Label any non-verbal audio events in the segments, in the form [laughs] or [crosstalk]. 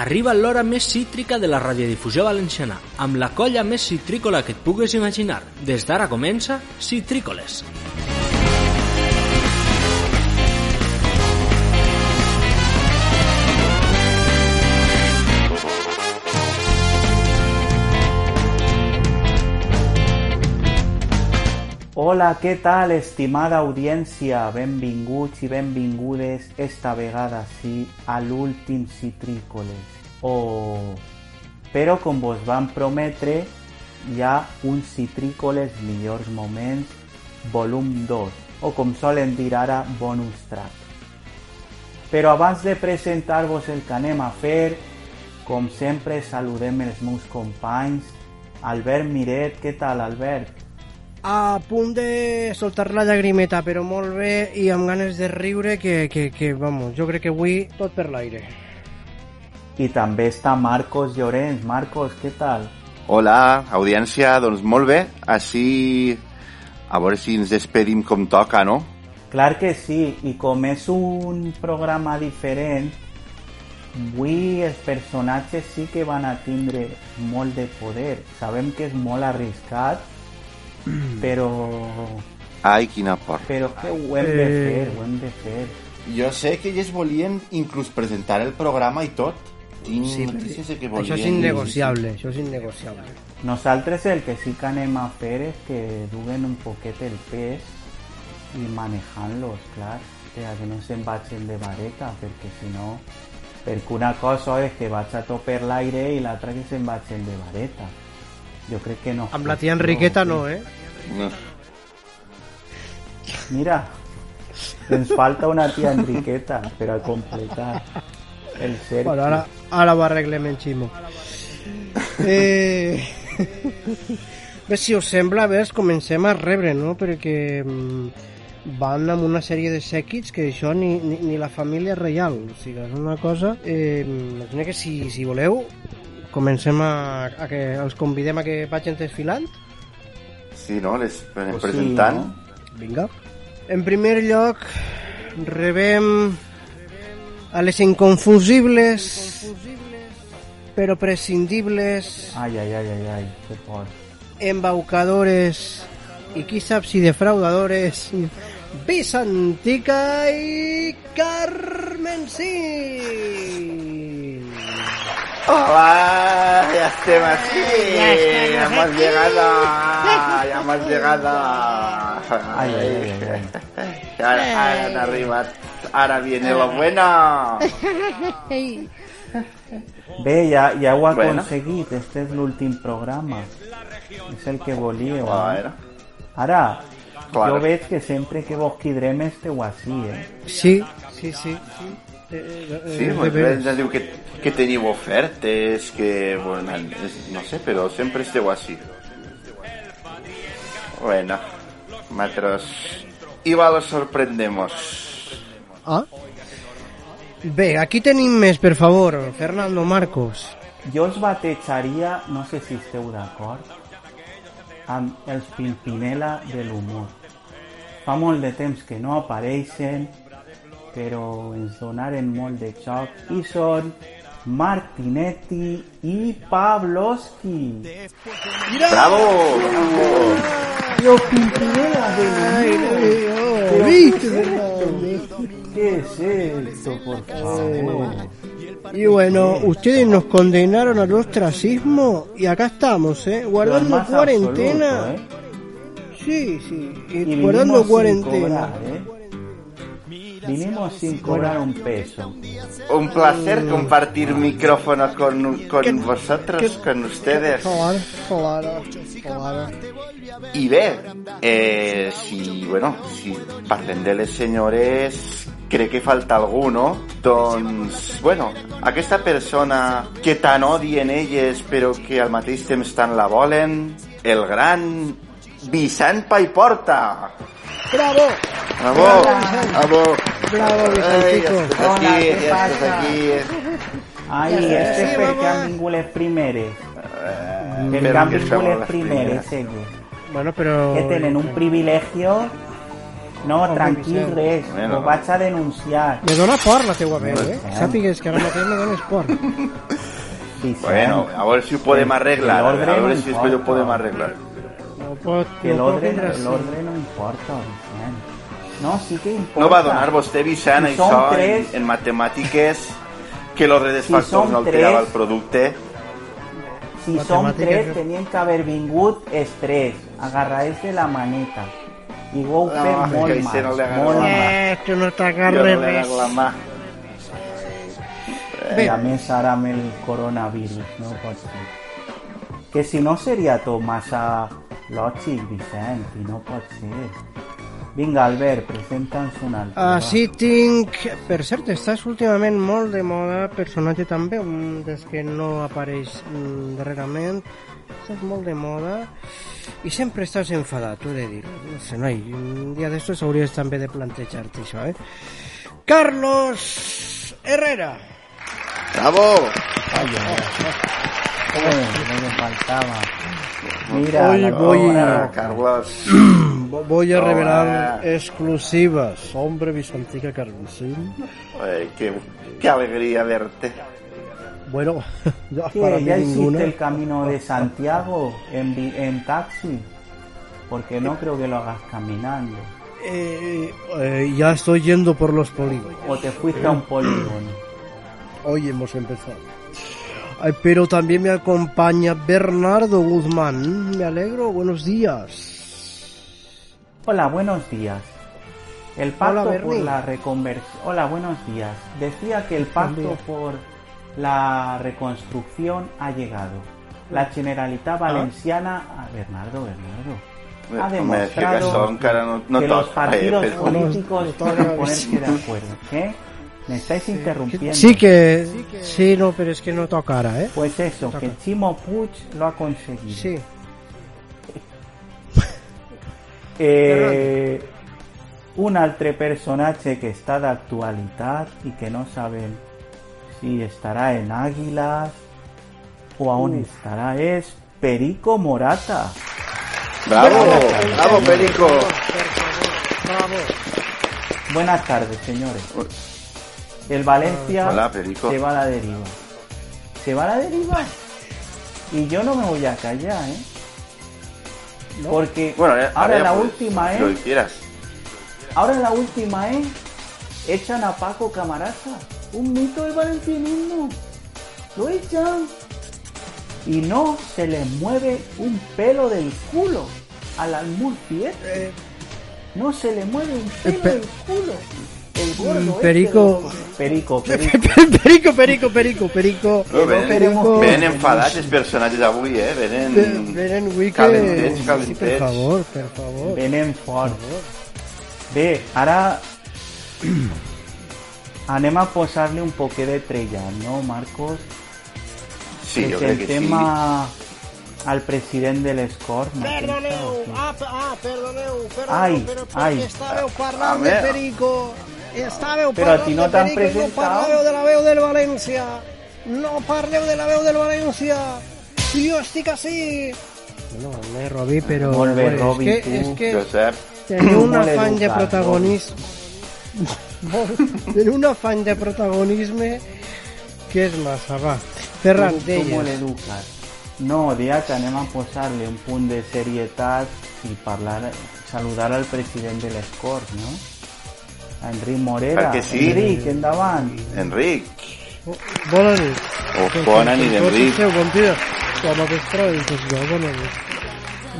Arriba l'hora més cítrica de la radiodifusió valenciana, amb la colla més citrícola que et pugues imaginar. Des d'ara comença Citrícoles. Hola, què tal, estimada audiència? Benvinguts i benvingudes esta vegada sí a l'últim Citrícoles. Oh, però com vos van prometre, hi ha un Citrícoles millors moments, volum 2, o com solen dir ara, bonus track. Però abans de presentar-vos el que anem a fer, com sempre saludem els meus companys. Albert Miret, què tal, Albert? A punt de soltar la llagrimeta, però molt bé i amb ganes de riure que, que, que vamos, jo crec que avui tot per l'aire. I també està Marcos Llorenç. Marcos, què tal? Hola, audiència, doncs molt bé. Així, a veure si ens despedim com toca, no? Clar que sí, i com és un programa diferent, avui els personatges sí que van a tindre molt de poder. Sabem que és molt arriscat, [clears throat] però, Ai, quina por. però que ho hem de Eh. fer, ho hem de fer. Jo sé que ells volien inclús presentar el programa i tot. Tinc Sí, notícies de que volien... Això és innegociable, això és innegociable. Nosaltres el que sí que anem a fer és que duguen un poquet el pes i manejant-los, clar, que a que no se'n vagin de vareta, perquè si no... Perquè una cosa és que vaig a tot per l'aire i l'altra que se'n vagin de vareta. Jo crec que no. Amb la tia Enriqueta no, eh? No. Mira, ens falta una tia Enriqueta per a completar el cercle. Bueno, ara, ara ho arreglem en Ximo. Eh... [laughs] Bé, si us sembla, a veure, comencem a rebre, no? Perquè mm, van amb una sèrie de sèquits que això ni, ni, ni la família reial. O sigui, és una cosa... Eh, imagina que si, si voleu, comencem a, a que els convidem a que vagin desfilant. Sí, no? Les Pues sí, presentant. no? Vinga. En primer lloc, rebem a les inconfusibles, però prescindibles, Ai, ai, ai, ai, ai, que por. embaucadores i qui sap si defraudadores, Vicentica i Carmen Sí. Hola, ya estem aquí. Ya hemos llegado. Ya [laughs] hemos llegado. Ai, ai. Ara, ara han arribat. Ara viene lo bueno. Bé, ja, ja ho aconseguit, este és l'últim programa. És el que volíeu. eh? Bueno, Ara, Claro. jo veig que sempre que vos quidrem esteu així, eh? Sí, sí, sí. sí. Eh, eh, sí, eh, pues ens diu que, que teniu ofertes, que, bueno, no sé, però sempre esteu així. Bueno, nosaltres igual os sorprendemos. Ah. Bé, aquí tenim més, per favor, Fernando Marcos. Jo els batejaria, no sé si esteu d'acord, amb els Pimpinela de l'humor. Fa molt de temps que no apareixen, però ens donaren molt de xoc i són Martinetti i Pavlovski. ¡Bravo! ¡Bravo! Los Pimpinela de. Pero, ¿Qué es esto, por favor? Y bueno, ustedes nos condenaron al ostracismo y acá estamos, ¿eh? Guardando cuarentena. absoluto, ¿eh? Sí, sí, y Y guardando cuarentena. cobrar, ¿eh? Vinimos sin cobrar un peso. Un placer compartir micrófono con, con vosotros, con ustedes. Claro, claro, claro. I bé, eh, si, bueno, si parlem de les senyores, crec que falta algú, no? Doncs, bueno, aquesta persona que tant odien elles però que al mateix temps tant la volen, el gran Vicent Paiporta. ¡Bravo! Bravo, bravo. ¡Bravo, Vicentico! estàs Hola, aquí, ja estàs passa? aquí. Ja este sí, vingut les primeres. Eh, les primeres, primeres. elles. Bueno, pero... Que tenen un privilegio No, Home, tranquil, res. Bueno. Ho vaig a denunciar. Me dona por la teua veu, eh? Sàpigues que ara mateix me dones por. [laughs] Vicent, Bueno, a ver si ho podem arreglar. A veure no si després ho podem arreglar. No pot, que no l'ordre importa, Vicent. No, sí que importa. No va donar vostè, Vicent, Si són això en, tres- en matemàtiques, que l'ordre dels Si factors són no alterava tres- el producte? Si Matemàtiques, tres, tenien que haver vingut els tres, agarrats de la maneta. I ho heu No, fet molt mal, no molt mal. Eh, no no li res. agarro la mà. I a més ara amb el coronavirus, no pot ser. Que si no seria tot massa lògic, Vicent, i no pot ser. Vinga, Albert, presenta'ns un altre. va. Així tinc... Per cert, estàs últimament molt de moda, personatge també, un dels que no apareix mm, darrerament. Estàs molt de moda i sempre estàs enfadat, t'ho he de dir. No sé, noi, un dia d'estos hauries també de plantejar-te això, eh? Carlos Herrera. Bravo! Eh, no me faltaba. Mira, Hoy voy Carlos. Vo- [clears throat] Voy a Hola. revelar exclusivas. Hombre, Visantica Carmesín. Ay, qué, qué alegría verte. Bueno, [laughs] ya ¿Qué? para ¿Ya hiciste ninguna. el camino de Santiago en, en taxi? Porque no creo que lo hagas caminando. Eh, eh, ya estoy yendo por los polígonos. O te fuiste a un polígono. [clears throat] Hoy hemos empezado. Ay, pero también me acompaña Bernardo Guzmán. Me alegro. Buenos días. Hola, buenos días. El Hola, pacto por la reconversión. Hola, buenos días. Decía que el pacto por la reconstrucción ha llegado. La Generalitat Valenciana. Ah, Bernardo, Bernardo. Ha demostrado que això encara no, no que los partidos Eh, políticos pueden ponerse de acuerdo. ¿Qué? Me estáis interrumpiendo. Sí que... Sí, no, pero es que no toca ahora, ¿eh? Pues eso, que Chimo Puig lo ha conseguido. Sí. [laughs] Eh, un altre personatge que està d'actualitat i que no sabem si estarà en Àguilas o a on estarà és Perico Morata. Bravo, bravo, Perico. Buenas tardes, señores. El Valencia Hola, se va a la deriva. ¿Se va a la deriva? Y yo no me voy a callar, ¿eh? Porque Bueno, eh, ahora ya, la pues, última, Lo ¿eh? que quieras. Ahora la última, ¿eh? Echan a Paco Camaraza. Un mito del valencianismo. Lo echan. Y no se le mueve un pelo del culo al Almurciet. No se le mueve un pelo pe- del culo. El gordo este [laughs] Perico. Perico, Perico. perico, perico, perico, venen, enfadats els personatges avui, eh? Venen... Ven- Venen avui que... Calentets, Sí, per calentets. favor, per favor. Venen fort. Bé, ara [clears throat] anem a posar-li un poquet de trellat, no, Marcos? Sí, jo crec que sí. Presentem al president de l'Escort. Perdoneu, ah, pe- ah, perdoneu, perdoneu, Ai, però ai. estàveu parlant de. Perico. Estàveu Però a ti no t'han i no presentat. parleu de la veu del València. No parleu de la veu del València. Jo estic així. No, és Robi, però... Molt bé, bueno, Robi, és que, tu. és que Josep, teniu un afany de educat, protagonisme... teniu un afany de protagonisme que és massa, va. Ferran, Tu, tu molt deies. educat. No, dia que anem a posar-li un punt de serietat i parlar, saludar al president de l'Escort, no? A Enric Morera. Que sí. Enric, endavant. Enric. Bona nit. Oh, bona nit, Enric. Enric. Bon dia. Com a vesprada, doncs jo, bona nit.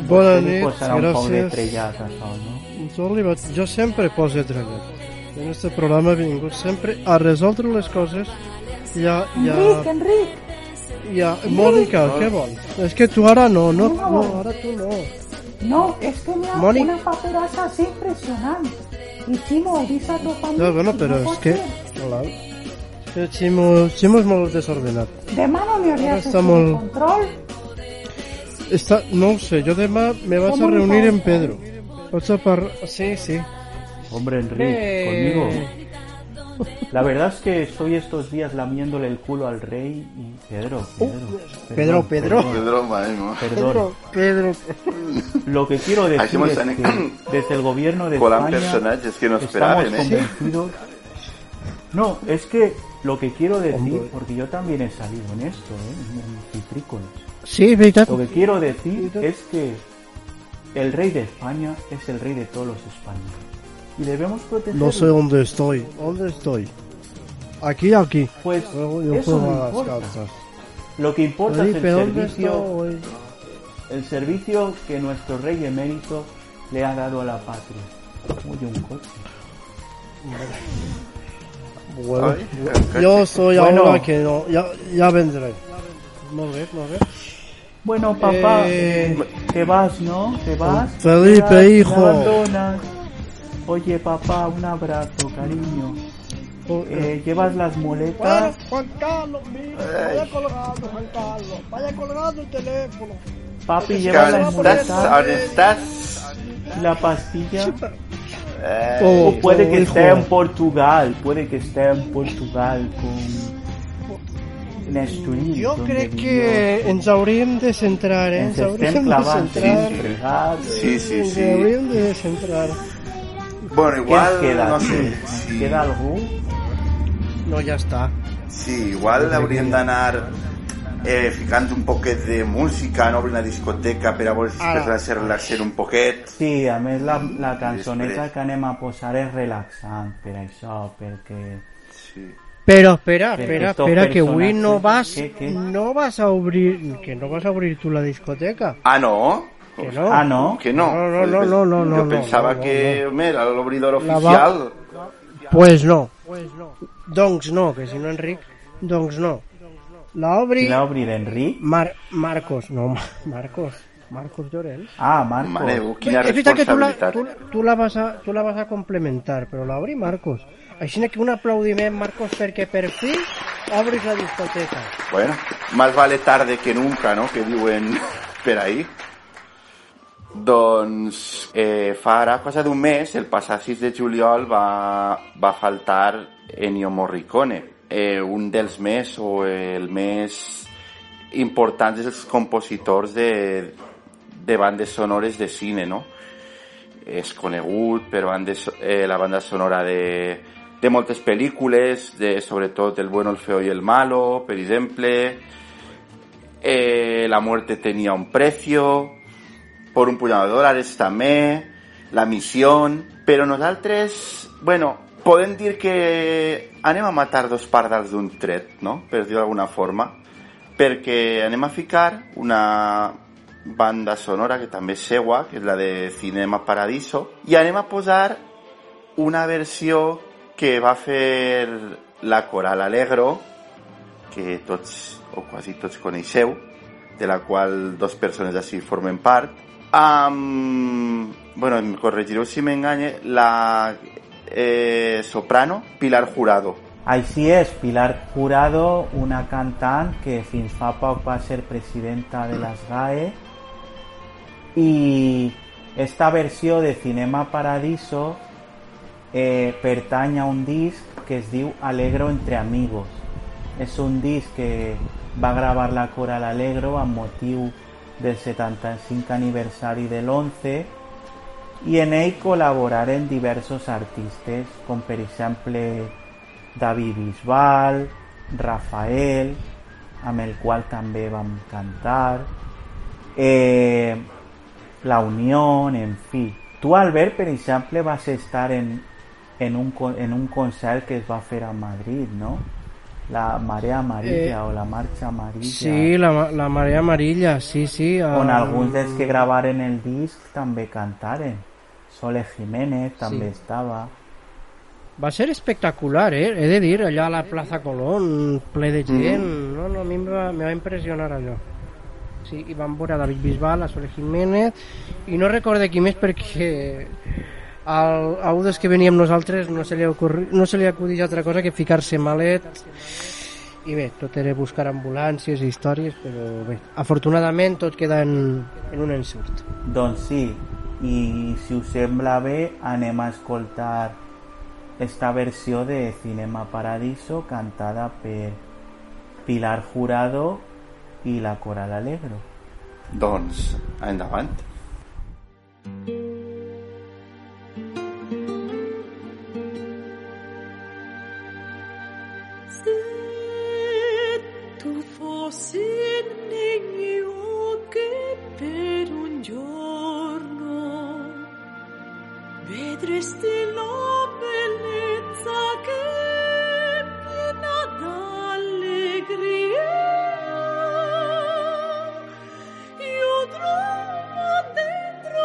Bona Li nit, gràcies. trellat, això, no? Jo, li vaig, jo sempre poso trellat. En este programa he vingut sempre a resoldre les coses. Ja, ja, Enric, Enric! ja. Mònica, què vol? És que tu ara no, no, no, ara tu no. No, es que me ha Moni- una paperaza así impresionante. A tu familia. No, bueno, però és que... Hola. Que Ximo, Ximo és molt desordenat. Demà no me un molt- control. Està, no sé, jo demà me vaig a reunir en Pedro. Vaig a par... Sí, sí. Hombre, Enric, Eh, La verdad es que estoy estos días lamiéndole el culo al rey y Pedro, Pedro, Pedro, Pedro. perdón, Pedro, madre mía. perdón. Pedro. Lo que quiero decir es que desde el gobierno de España personajes que no estamos esperaban, ¿eh? convencidos. No, es que lo que quiero decir, Hombre. porque yo también he salido en esto, ¿eh? en citrícolas. Sí. Lo que quiero decir es que el rey de España es el rey de todos los españoles. Y debemos protegerlo. No sé dónde estoy. ¿Dónde estoy? Aquí, aquí. Pues Luego yo eso juego no a las importa. cartas. Lo que importa es Felipe, el ¿dónde servicio, el servicio que nuestro rey emérito le ha dado a la patria. Oye, un coche. Bueno, Ay, yo- soy Bueno. ahora que no. Ya, ya vendré. Molt bé, molt bé. Bueno, papá, Eh, te vas, ¿no? Te vas. Felipe, Te vas, me hijo. abandonas. Oye, papá, un abrazo, cariño. Eh, ¿Llevas las muletas? Juan Carlos, mira, vaya colgando, Juan Carlos. Vaya colgando el teléfono. Papi, ¿llevas las no, ¿Dónde muletas? estás? ¿Dónde estás? ¿Y la pastilla? Eh, Oh, O puede que esté en Portugal, puede que esté en Portugal con donde crec vivió. que ens hauríem de centrar, eh? Hauríem estem de centrar. sí. Sí, sí, Ens sí. hauríem de centrar. Bueno, Què ens igual, queda? no sé, si, queda algú? No, ja està. sí, igual hauríem d'anar eh, ficant un poquet de música, no obrir una discoteca per a Ara. després se relaxen un poquet. Sí, a més la, la cançoneta Després. que anem a posar és relaxant per això, perquè... Sí. Però espera, Que espera, espera, que avui no vas, Què, què? no vas a obrir, que no vas a obrir tu la discoteca. Ah, no? Que no. Ah, no? Que no? No, no, no, no, no, no, Yo no, pensaba no, no, que, home, era l'obridor La va- oficial. Pues no. Pues no. Doncs no, que si no Enric, doncs no. La obri Qui l'ha obrit, Enric? Mar Marcos, no, Ma- Marcos, Marcos Llorens. Ah, Marcos. Mare, quina és veritat que tu la, tu, tu, la vas a, tu la vas a complementar, però l'obri Marcos. Així que un aplaudiment, Marcos, perquè per fi obris la discoteca. Bueno, más vale tarde que nunca, no?, que diuen [laughs] per ahí. Doncs eh, fa ara cosa d'un mes, el passat 6 de juliol, va, va faltar Ennio Morricone, eh, un dels més o el més importants dels compositors de, de bandes sonores de cine, no? És conegut per bandes, eh, la banda sonora de, de moltes pel·lícules, de, sobretot El bueno, el feo i el malo, per exemple, eh, La muerte tenía un precio, por un puñado de dòlars també, La missió, però nosaltres, bueno, podem dir que anem a matar dos pardals d'un tret, no?, per dir d'alguna forma, perquè anem a ficar una banda sonora que també és seua, que és la de Cinema Paradiso, i anem a posar una versió que va fer la Coral Alegro, que tots o quasi tots coneixeu, de la qual dos persones així formen part. Um, bueno, corregireu si m'enganye, la eh, soprano Pilar Jurado. Així és, Pilar Jurado, una cantant que fins fa poc va ser presidenta de les GAE i esta versió de Cinema Paradiso eh, pertany a un disc que es diu Alegro entre amigos. És un disc que va gravar la Coral Alegro amb motiu del 75 aniversari de l'11 i en ell col·laboraren diversos artistes com per exemple David Bisbal, Rafael, amb el qual també vam cantar, eh, La Unió, en fi. Tu, Albert, per exemple, vas estar en, en, un, en un concert que es va fer a Madrid, no? La Marea Amarilla Eh, o la Marxa Amarilla. Sí, la, la marea amarilla, sí, sí. Ah, alguns dels que gravaren el disc també cantaren. Sole Jiménez també Sí. estava. Va ser espectacular, eh? He de dir, allà a la plaça Colón, ple de gent. No, no, a mi em va, me va impressionar allò. Sí, i vam veure a David Bisbal, a Sole Jiménez, i no recorde qui més perquè al, a un dels que veníem nosaltres no se li, ocorri, no se li acudís altra cosa que ficar-se malet i bé, tot era buscar ambulàncies i històries, però bé, afortunadament tot queda en, en un ensurt. Doncs sí, i si us sembla bé, anem a escoltar esta versió de Cinema Paradiso cantada per Pilar Jurado i la Coral Alegro. Doncs, endavant. Se niño che per un giorno. Vedresti la bellezza che piena d'allegria. Io trovo dentro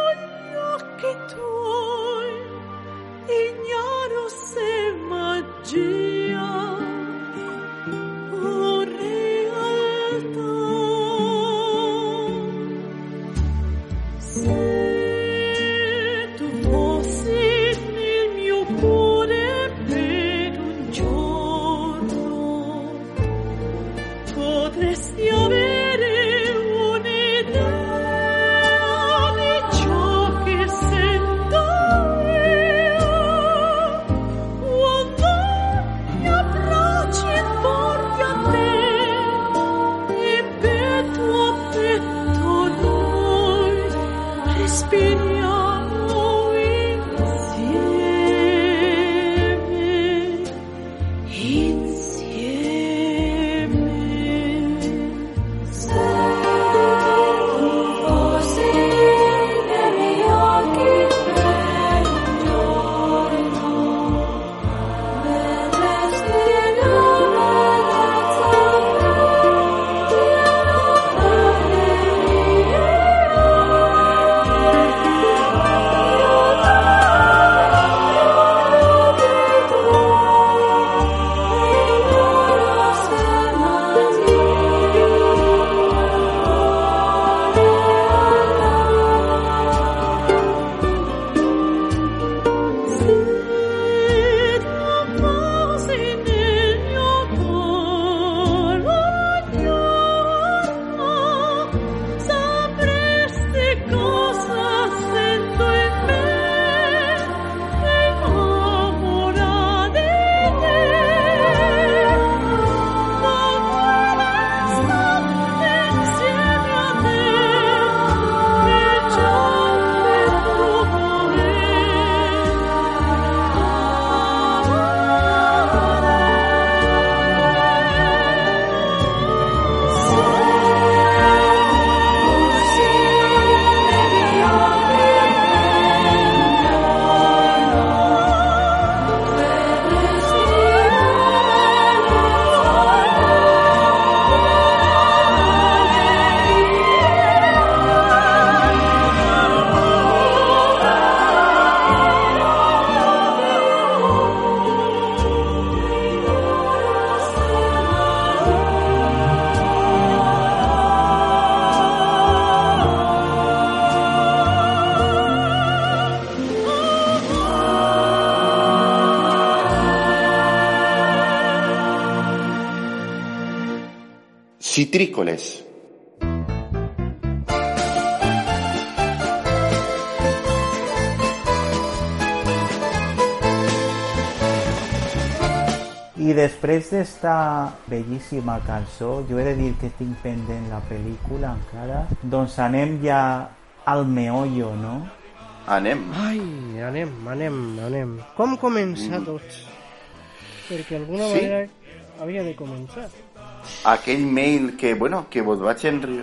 Citrícoles. I després d'esta bellíssima cançó, jo he de dir que tinc pendent la pel·lícula encara, doncs anem ja al meollo, no? Anem. Ai, anem, anem, anem. Com començar tots? Perquè d'alguna Sí. manera havia de començar. Aquell mail que, bueno, que vos vaig enri...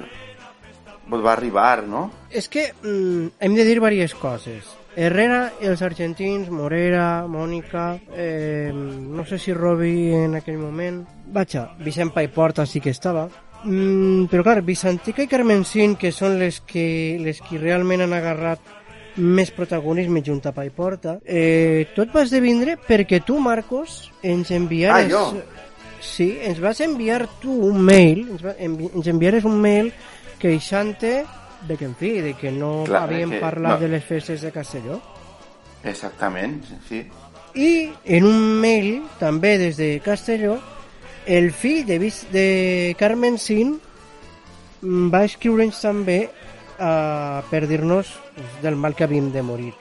vos va arribar, no? És que mm, hem de dir diverses coses. Herrera, els argentins, Morera, Mònica, eh, no sé si Robi en aquell moment... Vaja, Vicent Paiporta sí que estava. Mm, però clar, Vicentica i Carmencín, que són les que, les que realment han agarrat més protagonisme junt a Paiporta, eh, tot va esdevindre perquè tu, Marcos, ens enviares... Ah, jo? Sí, ens vas enviar tu un mail, ens, va, envi, ens enviares un mail queixant-te de que, en fi, de que no Clar, havíem que parlat no. de les festes de Castelló. Exactament, sí. I en un mail, també des de Castelló, el fill de, de Carmen Sin mm, va escriure'ns també uh, per dir-nos del mal que havíem de morir.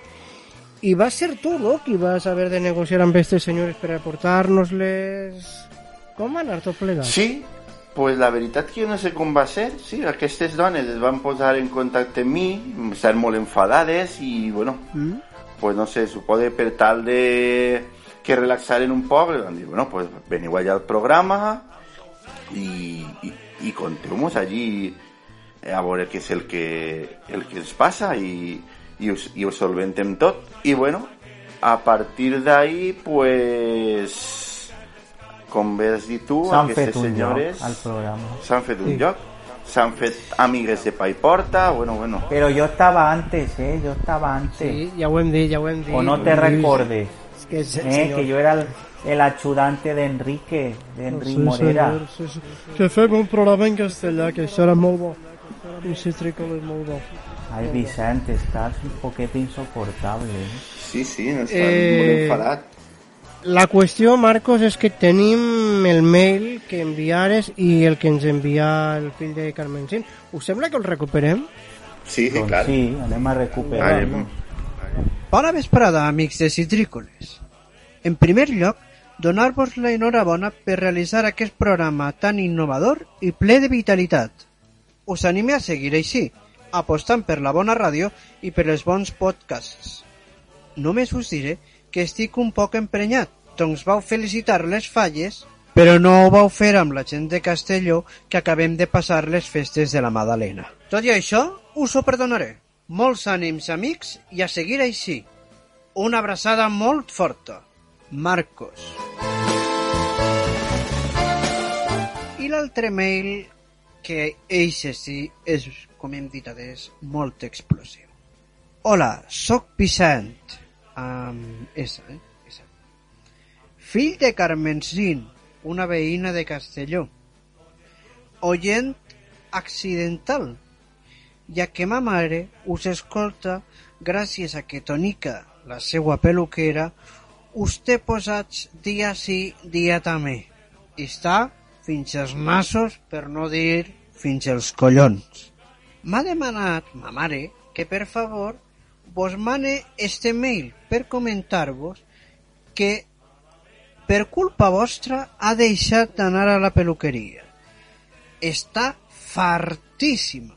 I vas ser tu, no?, qui vas haver de negociar amb aquestes senyores per aportar-nos-les... Com va anar tot plegat? Sí, pues la veritat que jo no sé com va ser. Sí, aquestes dones es van posar en contacte amb mi, estan molt enfadades i, bueno, Mm? pues no sé, suposo per tal de que relaxaren un poc, van dir, bueno, pues veniu allà al programa i, i, i conteu-nos allí a veure què és el que, el que ens passa i, i, us, i ho solventem tot. I bueno, a partir d'ahí, pues, com bé has dit tu, S'han aquestes fet un senyores lloc al programa. s'han fet un Sí. lloc, s'han fet amigues de pa i porta, bueno, bueno. Pero yo estaba antes, ¿eh? Yo estaba antes. Sí, ja ho hem dit, ja ho hem dit. o no te recordes. És que, és, ¿eh? Que yo era el, el ayudante de Enrique, de Enrique Morera. senyor, sí, sí. Que fem un programa en castellà, que això era molt bo. Un citrícola és molt bo. Ay, Vicente, estás un poquito insoportable. ¿eh? Sí, sí, no està Eh, molt enfadat. La qüestió, Marcos, és que tenim el mail que enviares i el que ens envia el fill de Carmen Cin. Us sembla que el recuperem? Sí, sí, Doncs clar. sí, anem a recuperar. Anem. Bona vesprada, amics de Citrícoles. En primer lloc, donar-vos la enhorabona per realitzar aquest programa tan innovador i ple de vitalitat. Us anime a seguir així, apostant per la bona ràdio i per els bons podcasts. Només us diré que estic un poc emprenyat, doncs vau felicitar les falles, però no ho vau fer amb la gent de Castelló que acabem de passar les festes de la Madalena. Tot i això, us ho perdonaré. Molts ànims, amics, i a seguir així. Una abraçada molt forta. Marcos. I l'altre mail que eixe sí és, com hem dit adés, molt explosiu. Hola, sóc Vicent. Um, esa, eh? Esa. Fill de Carmencín, una veïna de Castelló. Oient accidental, ja que ma mare us escolta gràcies a que Tonica, la seua peluquera, us té posats dia sí, dia també. Està fins als nassos, per no dir fins als collons. M'ha demanat, ma mare, que per favor vos mane este mail per comentar-vos que per culpa vostra ha deixat d'anar a la peluqueria. Està fartíssima.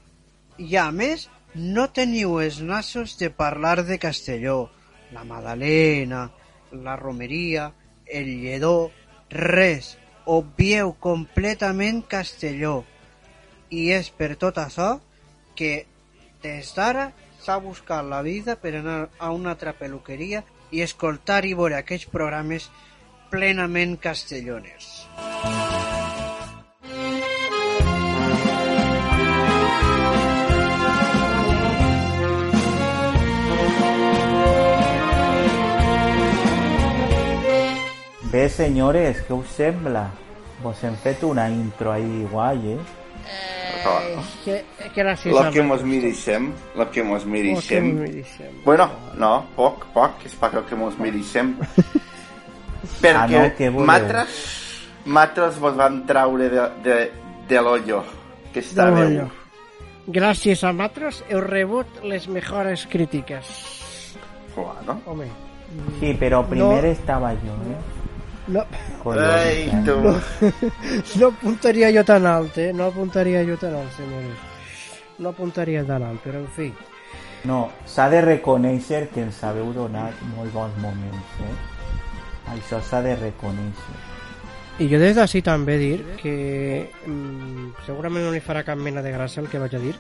I a més, no teniu els nassos de parlar de Castelló, la Madalena, la Romeria, el Lledó, res. Obvieu completament Castelló. I és per tot això que des d'ara s'ha buscat la vida per anar a una altra peluqueria i escoltar i veure aquests programes plenament castelloners. Bé, senyores, què us sembla? Vos hem fet una intro ahí guai, eh? Que, que gràcies. Lo que mos mereixem, lo que mos mereixem. mereixem. Bueno, no, poc, poc, és per el que mos mereixem. [laughs] Perquè Ah, no, matres, matres vos van traure de, de, de l'ollo que estàveu. Gràcies a Matros heu rebut les millors crítiques. Bueno. Home, Sí, pero primero No. estaba yo, ¿eh? No, Ai, eh? tu. [laughs] no apuntaria jo tan alt, eh? No apuntaria jo tan alt, senyores. No apuntaria tan alt, però en fi. No, s'ha de reconèixer que ens haveu donat molt bons moments, eh? Això s'ha de reconèixer. I jo des d'ací també dir que mm, segurament no li farà cap mena de gràcia el que vaig a dir,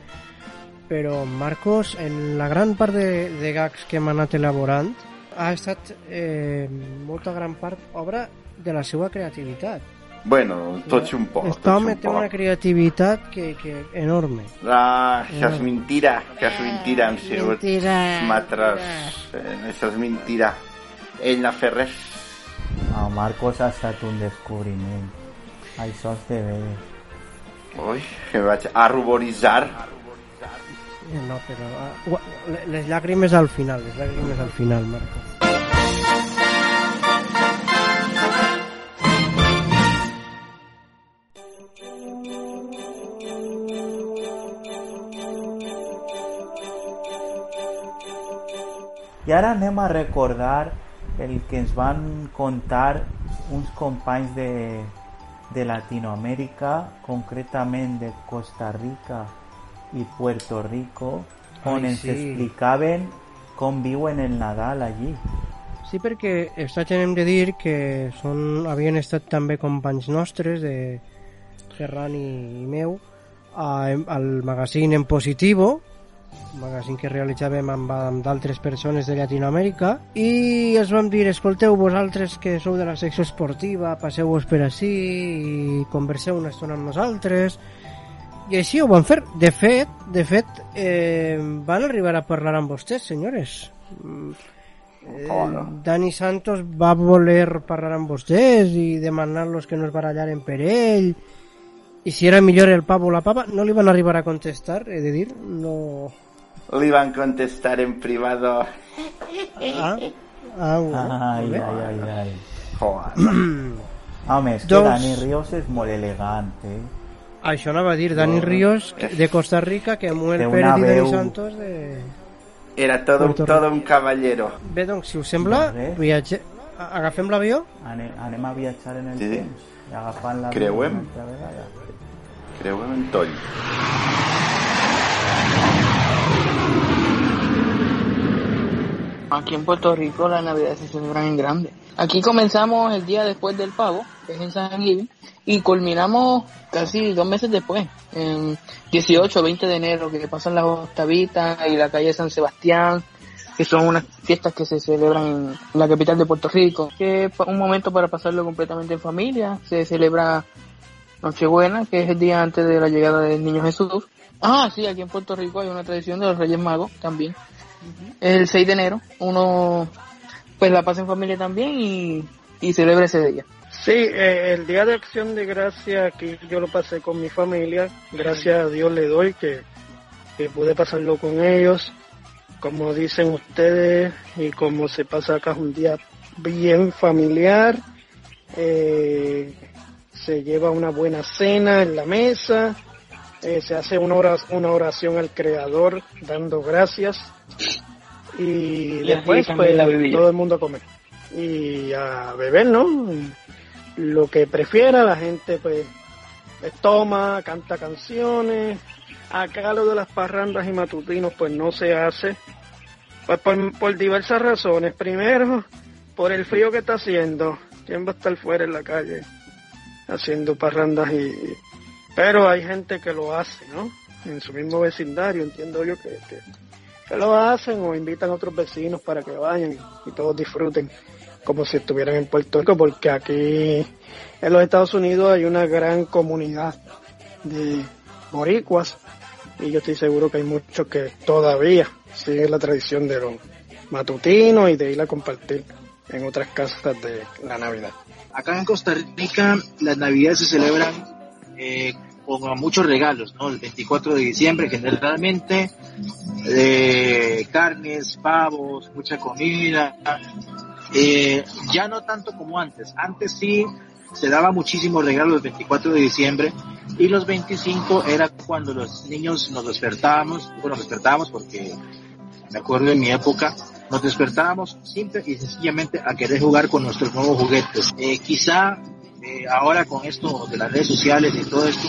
però Marcos, en la gran part de, de gags que hem anat elaborant, ha estat eh, molta gran part obra de la seva creativitat. Bueno, tots un poc, Aquest home un té una creativitat que, que enorme. Ah, això és mentira, que és mentira, han sigut matres. Eh, això és mentira. Ell no ha fet res. No, Marcos ha estat un descobriment. Això és de veres. Ui, que vaig a ruboritzar. No, però... le- les llàgrimes al final, les llàgrimes al final, Marcos. I ara anem a recordar el que ens van contar uns companys de, de Latinoamèrica, concretament de Costa Rica i Puerto Rico, on Ai, ens sí. explicaven com viuen el Nadal allí. Sí, perquè està hem de dir que són, havien estat també companys nostres de Ferran i, i meu a, al magazín En Positivo un magazín que realitzàvem amb, amb d'altres persones de Llatinoamèrica i els vam dir, escolteu vosaltres que sou de la secció esportiva, passeu-vos per així i converseu una estona amb nosaltres i així ho van fer. De fet, de fet eh, van arribar a parlar amb vostès, senyores. Mm, Eh, Dani Santos va voler parlar amb vostès i demanar-los que no es barallaren per ell i si era millor el pavo o la pava no li van arribar a contestar, he de dir no... Li van contestar en privado. Ah, ah, bueno, Ai, ai, ai, ai. Joder. Home, és que Dani Ríos és molt elegant, eh? Això anava a dir Dani Ríos de Costa Rica que Muel Té Pérez i Dani Santos de... Era todo, Puerto todo un caballero. Bé, doncs, si us sembla, bé. viatge... a- agafem l'avió? Anem, anem a viatjar en el Sí, temps i agafant la Creuem. vegada. En toll. Aquí en Puerto Rico las navidades se celebran en grande. Aquí comenzamos el día después del pavo, que es en San Giving, y culminamos casi dos meses después, en 18 o 20 de enero, que pasan las octavitas y la calle San Sebastián, que son unas fiestas que se celebran en la capital de Puerto Rico, que es un momento para pasarlo completamente en familia. Se celebra Nochebuena, que es el día antes de la llegada del Niño Jesús. Ah, sí, aquí en Puerto Rico hay una tradición de los Reyes Magos también. Es el 6 de enero. Uno pues la pasa en familia también y, y celebra ese día. Sí, eh, el Día de Acción de Gracia aquí yo lo pasé con mi familia. Gracias a Dios le doy que, que pude pasarlo con ellos. Como dicen ustedes y como se pasa acá es un día bien familiar. Eh, se lleva una buena cena en la mesa. eh, se hace una oración, una oración al Creador dando gracias. Y después pues todo el mundo a comer. Y a beber, ¿no? Lo que prefiera, la gente pues toma, canta canciones. Acá lo de las parrandas y matutinos pues no se hace. Pues por, por diversas razones. Primero, por el frío que está haciendo. ¿Quién va a estar fuera en la calle haciendo parrandas y... Pero hay gente que lo hace, ¿no? En su mismo vecindario, entiendo yo que, que, que lo hacen o invitan a otros vecinos para que vayan y, todos disfruten como si estuvieran en Puerto Rico, porque aquí en los Estados Unidos hay una gran comunidad de boricuas y yo estoy seguro que hay muchos que todavía siguen la tradición de los matutinos y de ir a compartir en otras casas de la Navidad. Acá en Costa Rica las navidades se celebran eh, con muchos regalos, ¿no? El 24 de diciembre generalmente, eh, carnes, pavos, mucha comida. Eh, ya no tanto como antes. Antes sí se daba muchísimos regalos el 24 de diciembre y los 25 era cuando los niños nos despertábamos, bueno, despertábamos porque me acuerdo en mi época, nos despertábamos simple y sencillamente a querer jugar con nuestros nuevos juguetes. Eh, quizá eh, ahora con esto de las redes sociales y todo esto,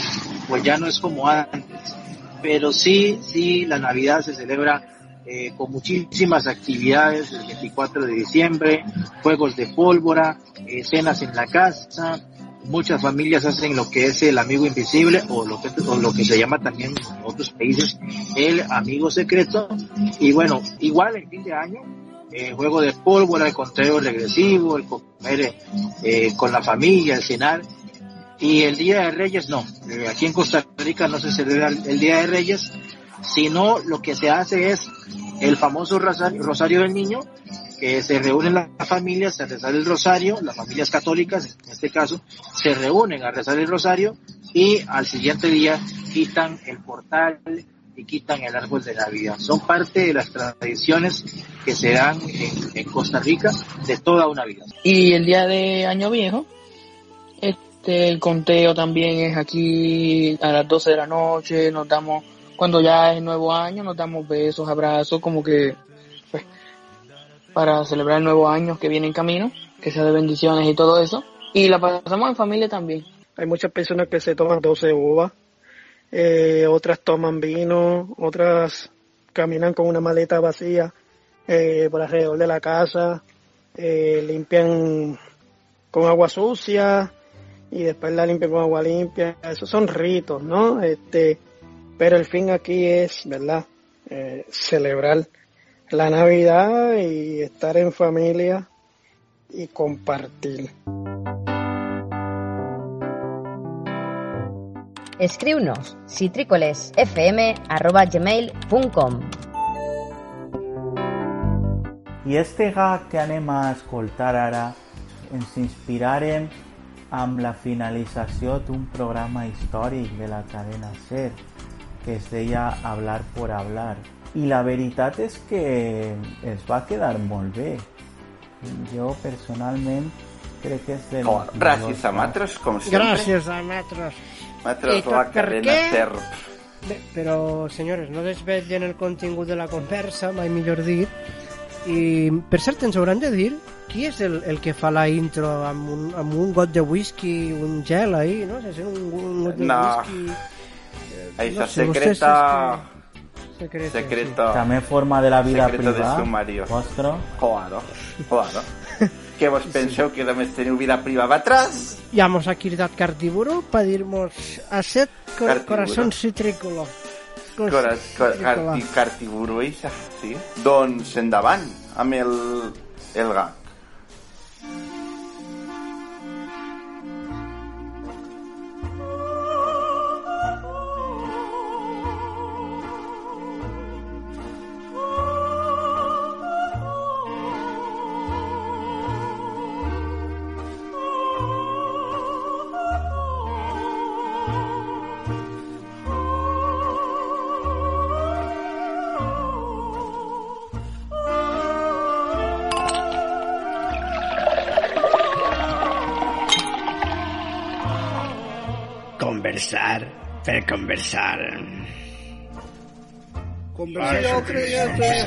pues ya no es como antes. Pero sí, sí, la Navidad se celebra eh, con muchísimas actividades el 24 de diciembre, juegos de pólvora, eh, cenas en la casa. Muchas familias hacen lo que es el amigo invisible o lo que, o lo que se llama también en otros países el amigo secreto. Y bueno, igual en fin de año, eh, juego de pólvora, el conteo regresivo, el comer eh, con la familia, el cenar. Y el Día de Reyes no. Eh, aquí en Costa Rica no se celebra el el Día de Reyes, sino lo que se hace es el famoso rosario, rosario del niño, que se reúnen las familias a rezar el rosario, las familias católicas en este caso, se reúnen a rezar el rosario y al siguiente día quitan el portal y quitan el árbol de Navidad. Son parte de las tradiciones que se dan en, en Costa Rica de toda una vida. Y el día de Año Viejo, este, el conteo también es aquí a las 12 de la noche, nos damos, cuando ya es nuevo año, nos damos besos, abrazos, como que, pues, para celebrar el nuevo año que viene en camino, que sea de bendiciones y todo eso. Y la pasamos en familia también. Hay muchas personas que se toman 12 uvas, eh, otras toman vino, otras caminan con una maleta vacía eh, por alrededor de la casa, eh, limpian con agua sucia y después la limpian con agua limpia. Esos son ritos, ¿no? Este, pero el fin aquí es, ¿verdad? Eh, celebrar la Navidad y estar en familia y compartir. Escriu-nos citrícolesfm.gmail.com I este gag que anem a escoltar ara ens inspirarem amb la finalització d'un programa històric de la cadena SER que es deia Hablar por Hablar. I la veritat és que es va quedar molt bé. Jo personalment crec que és de Oh, gràcies a Matros, com sempre. Gràcies a Matros. I tot la per cadena què? SER. Bé, però, senyores, no desvetllen el contingut de la conversa, mai millor dit. I, per cert, ens hauran de dir qui és el, el que fa la intro amb un, amb un got de whisky, un gel ahí, no? Se sent un, un got de No. whisky... Això no sé, secreta... Secreto, Secreto. També forma de la vida Secreto de privada. sumario. Vostre. Claro, claro. Què vos penseu que només teniu vida privada atrás? Llamamos a Kirdat Cartiburo para dirnos a set cor corazón citrícola. Con Cora, cor, carti, cartiburo, eixa, sí? Doncs endavant amb el, el gag. Per conversar. Conversar. Yo creía que había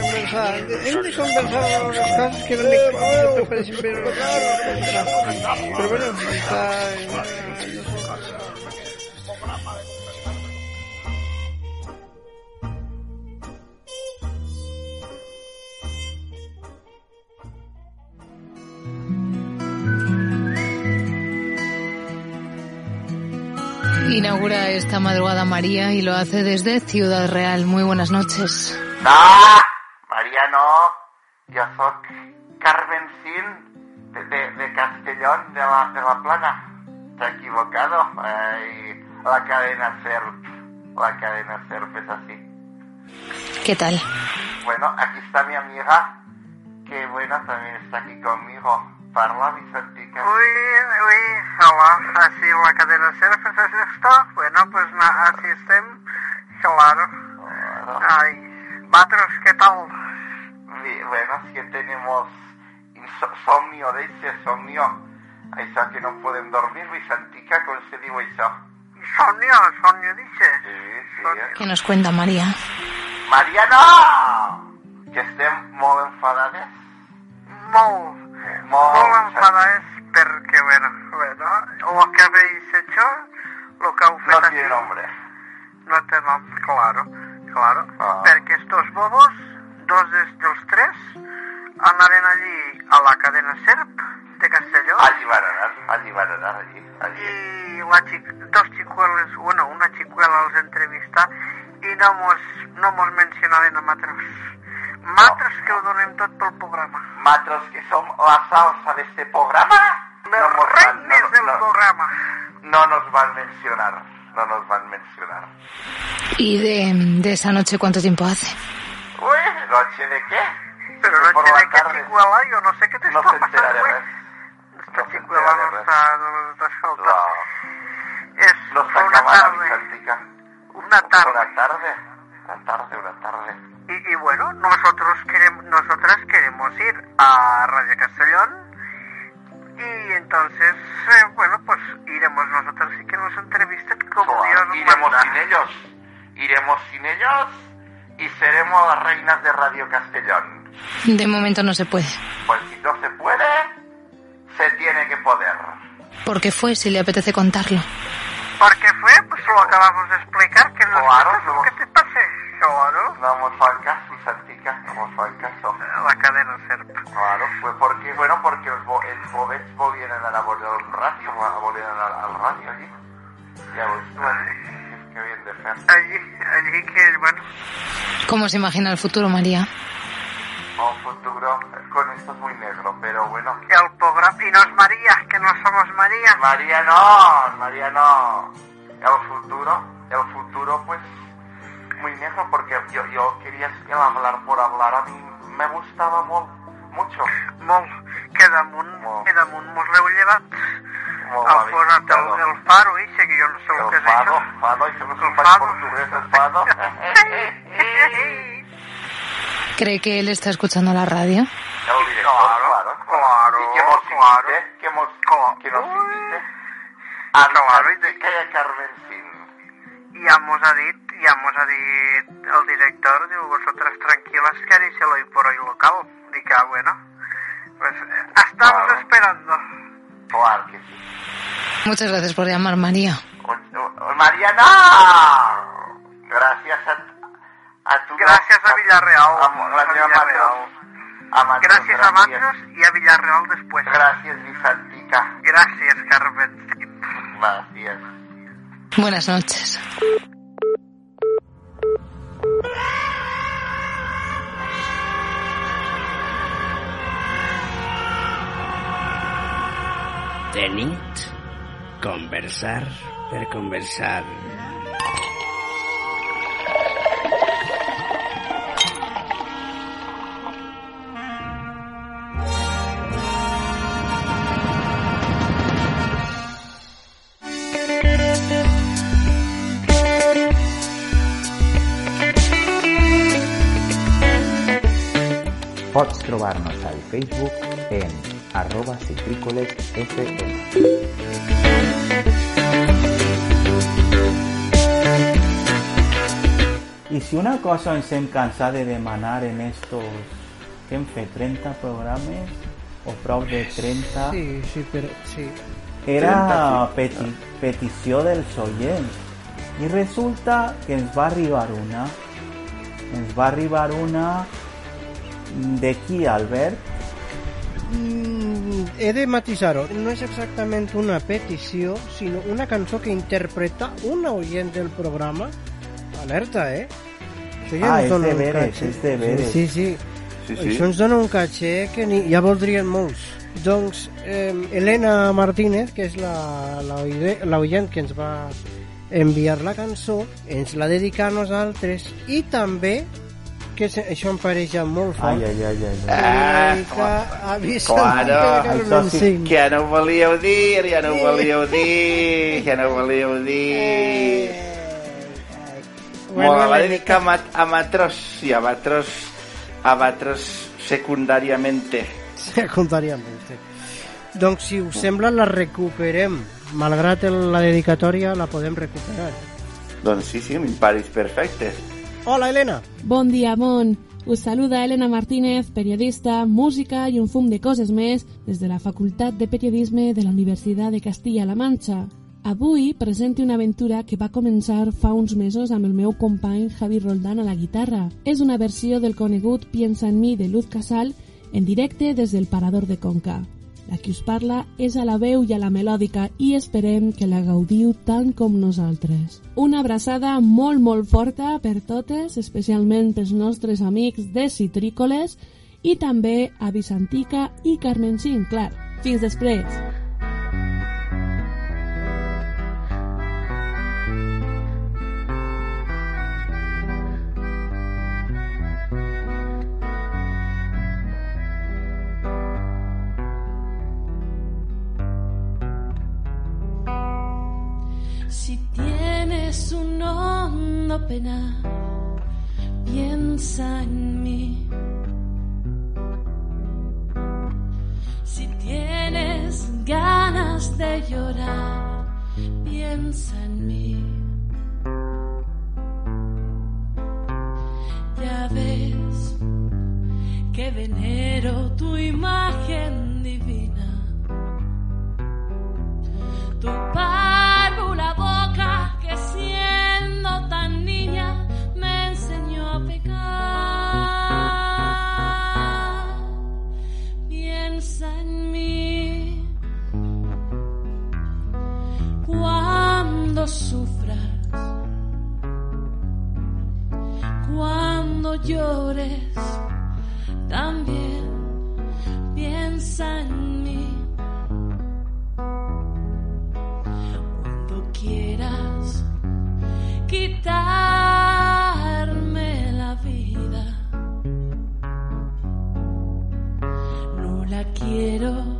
conversar. Hem de conversar las cosas que no me yo parece pero Pero bueno, está... Inaugura esta madrugada María y lo hace desde Ciudad Real. Muy buenas noches. No, Maria no. Jo sóc Carmen Sin de, de, de Castellón, de la, de la Plana. T'he equivocado. Ay, la cadena SERP. La cadena SERP es así. ¿Qué tal? Bueno, aquí está mi amiga, que bueno, también está aquí conmigo. Parla, Vicentica. Uy, uy, hola, así la cadena surf es esto. Bueno, pues na, así estem, claro. Ay, Batros, ¿qué tal? Sí, bueno, es que tenemos insomnio, dice, somnio. Això que no podem dormir, Vicentica, com se diu això? Insomnio, insomnio dice. Sí, sí. ¿Qué nos cuenta María? Mariano! Que estem molt enfadades. Molt, Molt, molt enfadades porque, bueno, bueno, lo que habéis hecho, lo que heu fet No aquí, tiene nombre. no té nom, claro, claro, Ah. perquè estos bobos, dos dels tres, anaren allí a la cadena SERP de Castelló, Allí van a anar, allí van a anar, allí, allí. y la chic, dos chicueles, bueno, una chicuela els entrevista i no mos, no mos mencionaven a matros. Matros que ho donem tot pel programa. Matros que som la salsa de este programa. Van- reines del programa. no nos van mencionar, no nos van mencionar. ¿Y de, de esa noche cuánto tiempo hace? Uy, ¿noche de qué? Pero Por noche la de qué chicuela, jo no sé No entera passant, de güey. res. Esta No se chicuela no està, no està escoltant. No, És no està una acabada, tarde, Vicentica. Una tarde. Una tarde, una tarde, una tarde. Y, y bueno, nosotros queremos, nosotras queremos ir a Radio Castellón y entonces, eh, bueno, pues iremos nosotros y que nos entrevisten como Dios nos iremos manda. sin ellos. Iremos sin ellos y seremos las reinas de Radio Castellón. De momento no se puede. Pues si no se puede, se tiene que poder. ¿Por qué fue si le apetece contarlo? ¿Por qué fue? Pues lo acabamos de explicar, que no Claro, es no. que te pase. Claro. No hemos caso, Santica, no hemos caso. La cadena SERP. Claro, fue porque, bueno, porque els, bo, els bovets volien anar a veure el ràdio, a volien anar al ràdio allí. Llavors, bueno, què havien de fer? Allí, allí que, bueno, ¿Cómo se imagina el futuro, María? Un futuro con esto es muy negro, pero bueno. el programa... Y no es María, que no somos María. María no, María no. El futuro, el futuro pues muy negro porque yo, yo quería hablar por hablar, a mí me gustaba molt, mucho. Molt, que damunt, que damunt mos l'heu llevat. Molt el habéis posat el, el faro, ese, que jo no sé el, que El és fado, això. fado, això no és un El faig portuguès, el fado. [laughs] ¿Cree que él está escuchando la radio? Claro, claro. Y que mos invite, que mos, que nos invite. A claro, i de que hi ha Carmen Sin. Ja mos ha dit, ja mos ha dit el director, diu, vosotras tranquilas que haré el hoy por hoy local. Dic, ah, bueno, pues eh, estamos Claro. esperando. Claro que sí. Muchas gracias por llamar, María. Mariana, gracias a, a tu... Gracias a Villarreal. A, a teva Villarreal. A Matros, Gracias a Matros a Villarreal después. Gracias, Vicentica. Gracias, Carmen. Gracias. Buenas noches. De nit, conversar per conversar. Pots trobar-nos al Facebook en arroba citrícolesfm. I si una cosa ens hem cansat de demanar en estos que hem fet 30 programes o prou de 30 Sí, sí, però... Sí. era peti petició dels oients i resulta que ens va arribar una ens va arribar una de qui, Albert? Mm, he de matisar-ho. No és exactament una petició, sinó una cançó que interpreta una oient del programa. Alerta, eh? Això Ah, ens és de un veres, és de veres. Sí, sí. Sí, sí. Això ens dona un caché que ni, ja voldrien molts. Doncs eh, Elena Martínez, que és la, la, oide- la oient que ens va enviar la cançó, ens la dedica a nosaltres i també que se, això em pareix ja molt fort. Ai, ai, ai, ai. ai. Ah, dedica a Vicent Claro, Carmen Sin. que ja no ho volíeu dir, ja no ho volíeu dir, ja no ho volíeu dir. Bueno, Bueno, la la dedica a, mat a matros i a matros, a matros secundàriamente. secundàriament. Doncs si us sembla la recuperem. Malgrat la dedicatòria la podem recuperar. Doncs sí, sí, mi pareix perfecte. Hola, Elena. Bon dia, món. Us saluda Elena Martínez, periodista, música i un fum de coses més des de la Facultat de Periodisme de la Universitat de Castilla-La Manxa. Avui presento una aventura que va començar fa uns mesos amb el meu company Javi Roldán a la guitarra. És una versió del conegut Piensa en mi de Luz Casal en directe des del Parador de Conca. La que us parla és a la veu i a la melòdica i esperem que la gaudiu tant com nosaltres. Una abraçada molt, molt forta per totes, especialment pels nostres amics de Citrícoles i també a Vicentica i Carmencín, clar. Fins després! Si tienes un hondo pena, piensa en mí. Si tienes ganas de llorar, piensa en mí. que venero tu imagen divina. Tu párvula pecar. Piensa en mí cuando sufras, cuando llores, también piensa en mí. Cuando quieras quitarme quiero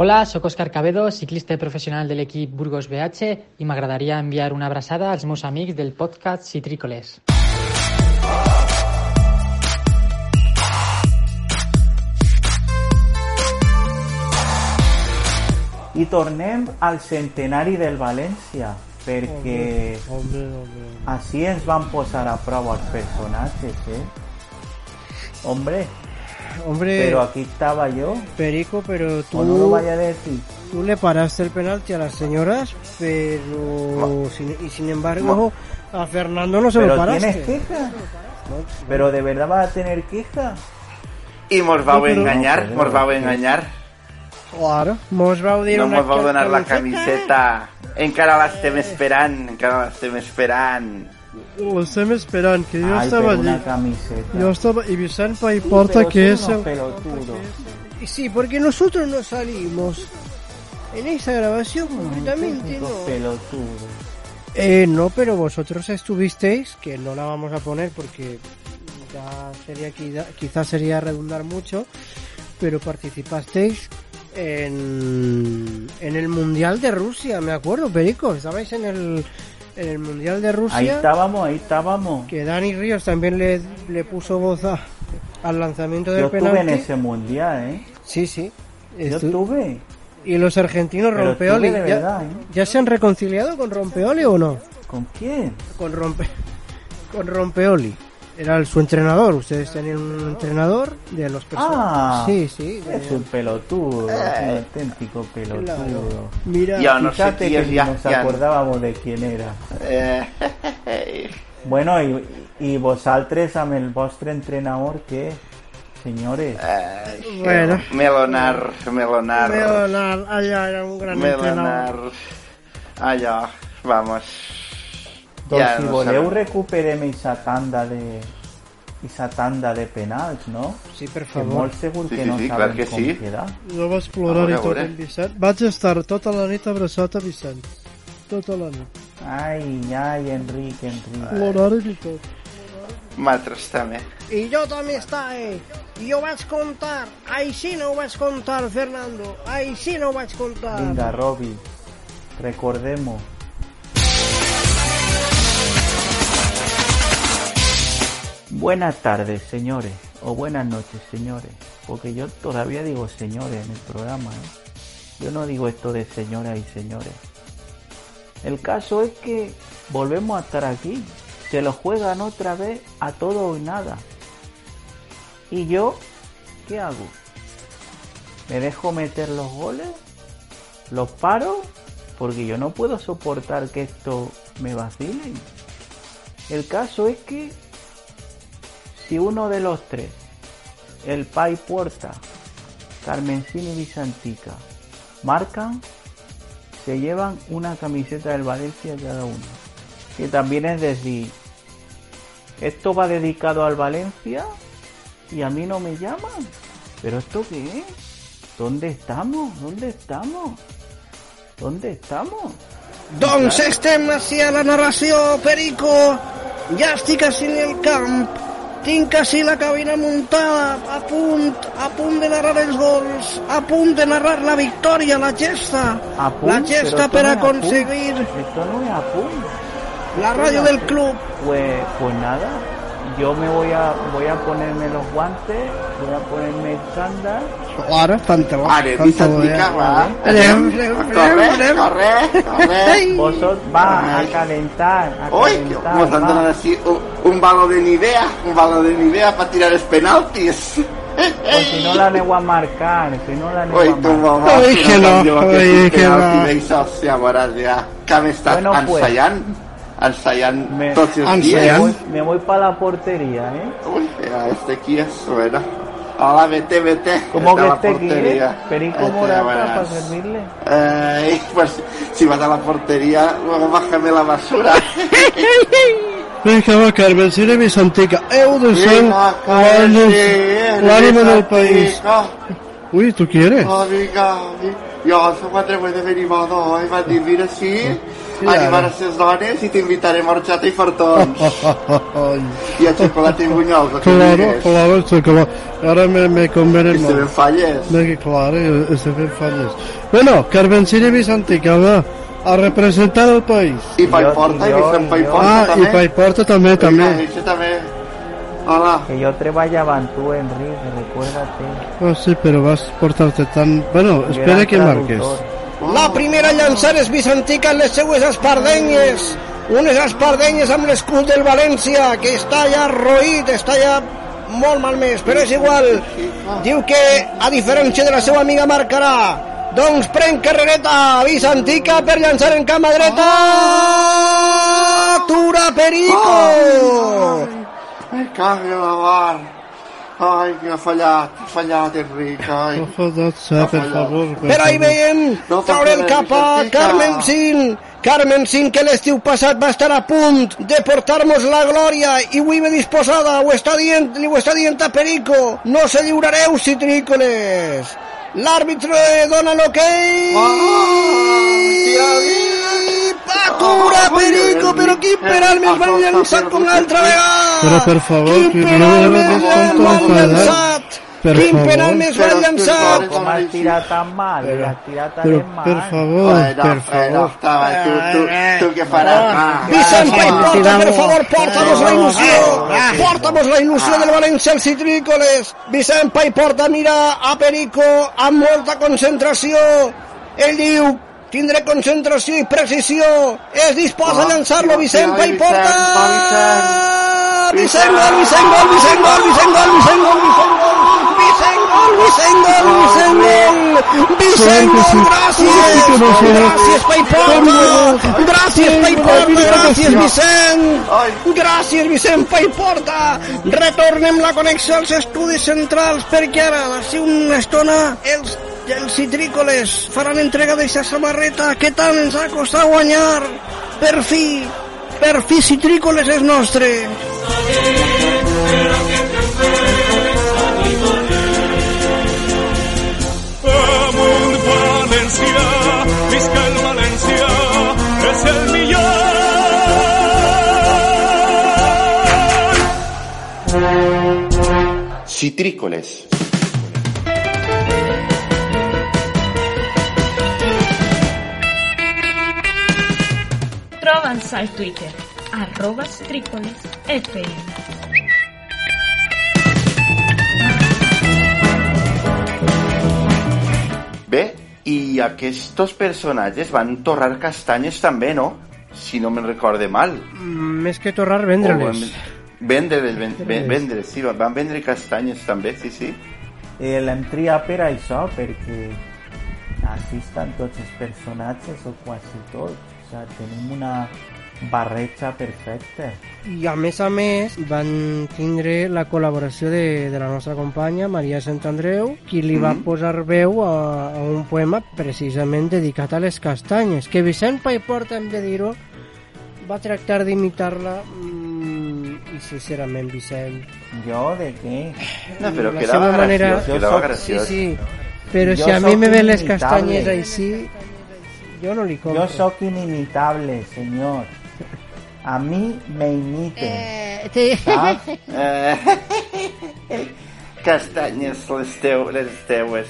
Hola, sóc Òscar Cabedo, ciclista professional de l'equip Burgos BH i m'agradaria enviar una abraçada als meus amics del podcast Citrícoles. I tornem al centenari del València, perquè Hombre, hombre. així ens van posar a prova els personatges, eh? Hombre, Hombre, pero aquí estaba yo. Perico, pero tú... ¿O no lo vaya a decir? Tú le paraste el penalti a las señoras, pero... sin- y sin embargo, a Fernando no se Pero lo paraste. tienes queja. Pero de verdad vas a tener queja. I mos vau enganyar, No, però- mos vau enganyar. Claro, mos vau dir No una mos vau donar la camiseta. camiseta. Encara l'estem esperant, encara l'estem esperant. Lo estem esperant, que Ay, pero una allí. camiseta. Yo estaba... Y Vicente pa' importa que es el... Y Sí, porque nosotros no salimos en esa grabación completamente, Los no. Eh, no, pero vosotros estuvisteis, que no la vamos a poner porque ya sería quizá- quizás sería redundar mucho, pero participasteis en, en el Mundial de Rusia, me acuerdo, Perico, estabais en el, en el Mundial de Rusia. Ahí estábamos, ahí estábamos. Que Dani Ríos también le, le puso voz a- al lanzamiento del Yo estuve penalti. en ese mundial, ¿eh? Sí, sí. Yo Estu- estuve. Y los argentinos Pero Rompeoli, estuve de ¿ya, verdad, ¿eh? ¿ya se han reconciliado con Rompeoli o no? ¿Con quién? Con Rompe... [laughs] con Rompeoli. Era el- su entrenador. Ustedes tenían un entrenador de los personajes. Ah, sí, sí. Es un pelotudo, Eh. es un auténtico pelotudo. Claro. Mira, no sé qui que nos acordábamos de quién era. Eh, Bueno, i, i vosaltres amb el vostre entrenador, què? Senyores. eh, Bueno. Melonar, Melonar, Leonard, allá era un gran entrenador. Melonar. Allò, vamos. Doncs ja si no voleu sabem. recuperem aquesta tanda de aquesta tanda de penals, no? Sí, per Que favor. molt segur Sí, que sí, no sí, saben que com sí. queda. Jo vaig plorar A i veure, a tot en Vicent. Vaig estar tota la nit abraçat a Vicent. Tota la nit. Ai, ai, Enric, Enric. Plorar i tot. Nosaltres també. I jo també estava. I ho vaig contar. Així no ho vaig contar, Fernando. Així no ho vaig contar. Vinga, Robi, recordem-ho. Buenas tardes, señores, o buenas noches, señores, porque yo todavía digo señores en el programa, ¿eh? Yo no digo esto de señoras y señores. El caso es que volvemos a estar aquí, se lo juegan otra vez a todo y nada. ¿Y yo qué hago? ¿Me dejo meter los goles? ¿Los paro? Porque yo no puedo soportar que esto me vacile. El caso es que si uno de los tres, el Pai Puerta, Carmencini y Visantica, marcan, se llevan una camiseta del Valencia cada uno. Que también es decir, esto va dedicado al Valencia y a mí no me llaman. ¿Pero esto qué es? ¿Dónde estamos? ¿Dónde estamos? ¿Dónde estamos? Doncs estem així a la narració, Perico. Ja estic així en el camp. Tinc així la cabina muntada, a punt, a punt de narrar els gols, a punt de narrar la victòria, la gesta. A punt, La gesta esto per no aconseguir Esto no es a punt. la ràdio del club. Pues, pues nada, yo me voy a voy a ponerme los guantes, voy a ponerme el chándal. Ara, pantaló. Ara, Vicentica, va. Anem, anem, Corre, corre, corre. Vosotros va a calentar, a Uy, calentar. nos han va. dado así un, balo de Nivea, un balo de Nivea para tirar los penaltis. Pues si no la a marcar, si no la aneu Ui, a tu marcar. mamà, Ui, que no, ui, que no. D'això, ja veuràs ja que hem estat Bueno, pues. ensaiant, ensaiant Me, tots els me dies. voy, me voy para la portería, ¿eh? Uy, ya, este aquí es bueno. Hola, vete, vete. ¿Cómo que a la este quiere? portería. Perico Vete, Morata para servirle. Eh, pues si vas a la portería, luego bájame la basura. [laughs] Vinga, va, Carmen, si anem Vicentica. Heu de ser Vinga, l'ànim Carmen, l'ànim del país. Uy, ¿tú quieres? Oh, vinga, vi- jo soc quatre de venimado, i m'han dit, mira, sí, Ja. animaràs les dones i t'invitarem a horchata i fartons. [laughs] I a i bunyols, el que Claro, claro, esto como... Ahora me, me conviene I se ben más. falles. Me, claro, se ven falles. Bueno, Carmencini Vicentica, va, a representar el país. I Pai Porta, i Vicent Pai Porta Ah, també. i Paiporta també, també. Eixe també. Hola. Que yo treballaban tú, Enrique, recuérdate. Oh, sí, pero vas a portarte tan... Bueno, espera que marques. traductor. La primera a llançar és Vicentica en les seues espardenyes. Unes espardenyes amb l'escut del València, que està ja roït, està ja molt malmès, però és igual. Diu que, a diferència de la seva amiga, marcarà. Doncs pren carrereta Vicentica per llançar en cama dreta. Atura Perico! Ai, cague la. Ai, que ha fallat, ha fallat, Enric, ai. per favor. Però ahí veiem No traure el passa res, cap a. Carmen Sin. Carmen Sin, que l'estiu passat va estar a punt de portar-nos la glòria i avui ve disposada, ho està dient, li ho està dient a Perico. No se lliurareu, citrícoles. L'àrbitre dona l'hoquei. Atura, Perico, però quin penal més mal llançat com l'altra vegada. Però per favor, que no me mal tanto llançat. Per Quin favor. penal més mal llançat. ¿Cómo has tirado tan mal? Tan Pero, mal. per favor, per favor. tu, tu, tu què faràs? Va, Vicent Pai va, Porta, per favor, porta-nos la il·lusió. Porta-nos la il·lusió del València als citrícoles. Vicent Pai Porta mira a Perico amb molta concentració. Ell diu, tindré concentració i precisió. Es disposa a llançar-lo, Vicent Pai Porta. Vicent Gol, Vicent Gol, Vicent Gol, Vicent Gol, Vicent Gol, Vicent Gol, Vicent Gol, Vicent Gol, Vicent Gol, gràcies, gràcies Paiporta, gràcies Paiporta, gràcies Vicent, gràcies Vicent Paiporta, retornem la connexió als estudis centrals perquè ara, d'ací una estona, els els citrícoles faran entrega d'aquesta samarreta que tant ens ha costat guanyar. Per fi, per fi citrícoles és nostre. Amunt València, visca el València, és el millor. Citrícoles. Troba'ns al Twitter, arroba trícoles FM. Bé, i aquests personatges van torrar castanyes també, no? Si no me'n recorde mal. Mm, Més que torrar, vendre-les. Vendre-les, ven- ven- vendre, sí, van vendre castanyes també, sí, sí. Eh, L'hem triat per això, perquè així estan tots els personatges, o quasi tots. O sigui, tenim una barreja perfecta. I a més a més van tindre la col·laboració de, de la nostra companya Maria Sant Andreu, qui li va Mhm. posar veu a, a un poema precisament dedicat a les castanyes, que Vicent Paiporta, hem de dir-ho, va tractar d'imitar-la mm, i sincerament Vicent Jo, de què? No, però La quedava seva manera- graciós, Jo quedava graciós. sí, sí. però Jo si a mi me ven les castanyes així jo no li compro Yo soy inimitable, señor. A mí me imiten. Eh, sí. [laughs] Eh, castanyes les, teu, les teues.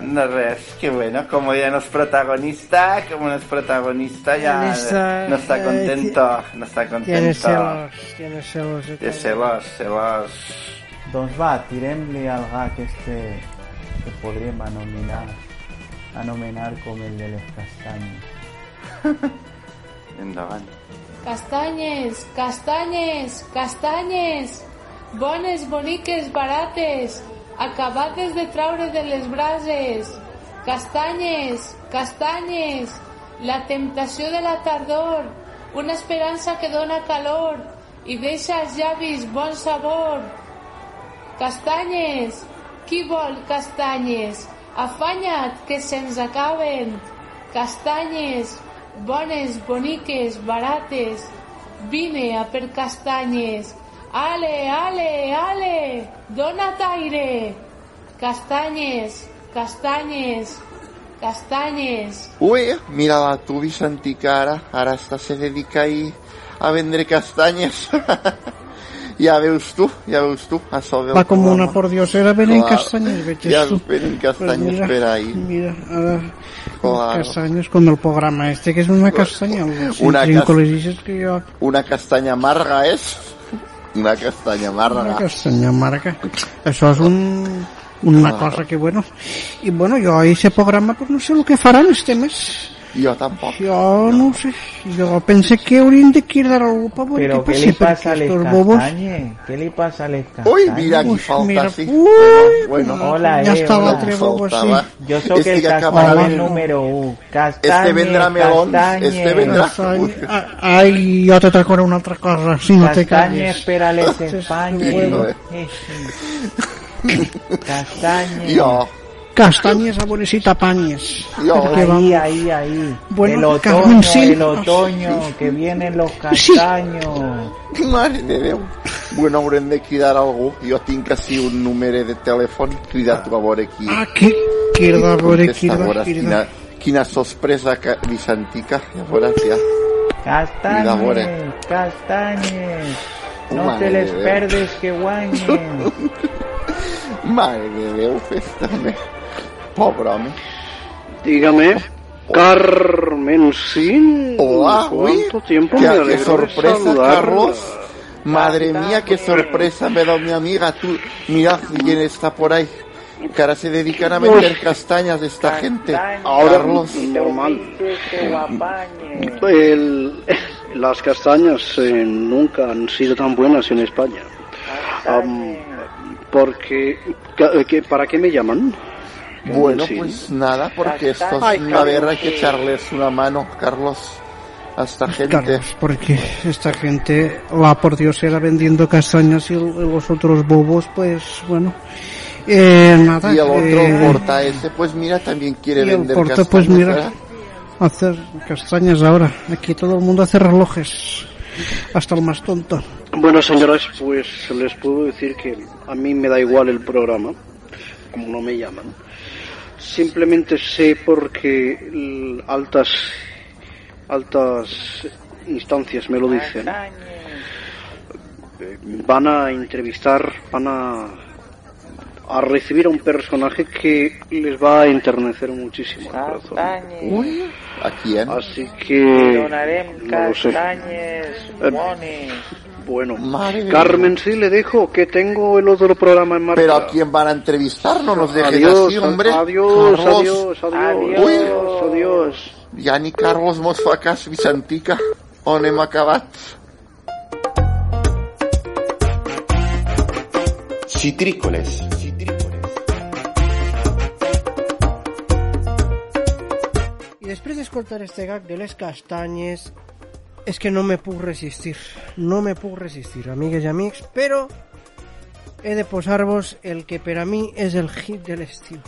No res, que bueno, como ya no es protagonista, como no es protagonista ya Esa, no está eh, contento, no está Tienes contento. celos, tienes celos. Té celos, celos. Doncs va, tirem-li al gag este que podríem anomenar, anomenar com el de les castanyes. [laughs] Endavant. Castanyes, castanyes, castanyes, bones, boniques, barates, acabades de traure de les brases. Castanyes, castanyes, la temptació de la tardor, una esperança que dona calor i deixa als llavis bon sabor. Castanyes, qui vol castanyes? Afanya't, que se'ns acaben. Castanyes, bones, boniques, barates. Vine a per castanyes. Ale, ale, ale, dona't aire. Castanyes, castanyes, castanyes. Ui, mira tu, Vicentí, que ara, ara està se dedica ahí a vendre castanyes. [laughs] ja veus tu, ja veus tu, a so del Va com una pordiosera venent Clar, castanyes, veig Ja tu. venen castanyes Pues mira, per ahí. Mira, ara, Claro. castañas con el programa este, que es una castaña. Una cas- que jo... Una castanya amarga és? Una castanya amarga. Una castanya amarga. Això és un, una Claro. cosa que, bueno... I, bueno, jo a ese programa, pues no sé el que faran els temes. Yo tampoco. Yo no, sé. Yo pensé que Oriente quiere dar algo para Pero ¿qué le pasa a les castañe? ¿Qué le pasa a les castañe? Uy, mira, aquí falta mira. así. Bueno, hola, ya eh, estaba hola. tres bobos así. Yo soy este el castaño número uno. Este castañe, este vendrà melón, castañe. este vendrà... Ai, jo t'atracaré una otra cosa, si no te calles. espera les este Espanya. Eh. Castañe. Castanyes a veure si t'apanyes. jo, Perquè vam- Ahí, ahí, ahí. Bueno, el otoño, sí. el otoño, que vienen los castaños. [laughs] mare de Déu. Bueno, haurem de cridar algú. Jo tinc així un número de telèfon. Crida tu a veure qui... Ah, qui, quirda, a veure. Quina, quina sorpresa que. Ja veuràs ja. No Mare te les perdes que guanyen. [laughs] Mare de Déu, fes-me. Pobre home. Dígame, Carmen Sin. Hola, uy. ¿Cuánto tiempo Qué, me qué sorpresa. Carlos. Madre mía, qué sorpresa me da mi amiga. Tú, mira quién está por ahí. Que ahora se dedican a vender castañas de esta gente. Ahora, Carlos. normal. El, [laughs] las castañas eh, nunca han sido tan buenas en España. Am, porque, que- ¿para qué me llaman? Bueno, Sí. pues nada, porque esto Ay, es una ver, hay que echarles una mano, Carlos, a esta gente. Carlos, porque esta gente, la por Dios, era vendiendo castañas y los otros bobos, pues bueno. Eh, nada. Y el otro eh, porta ese, pues mira, también quiere y el vender porta, castañas, pues mira, ¿verdad? hacer castañas ahora. Aquí todo el mundo hace relojes. Hasta el más tonto. Bueno, señoras, pues les puedo decir que a mí me da igual el programa, como no me llaman. Simplemente sé porque altas altas instancias me lo dicen. Van a entrevistar, van a a recibir a un personaje que les va a enternecer muchísimo el corazón. Uy, ¿a quién? Así que no lo sé. Eh. Bueno, Madre Carmen, sí le dejo que tengo el otro programa en marcha. Pero a quién van a entrevistar, no nos dejes Adiós, así, hombre. adiós, adiós, adiós, Uy. adiós, adiós. Ja ni Carlos mos fa cas, Vicentica. On hem acabat? Citrícoles. I després d'escoltar este gag de les castanyes, és que no me puc resistir. No me puc resistir, amigues i amics, però he de posar-vos el que per a mi és el hit de l'estiu.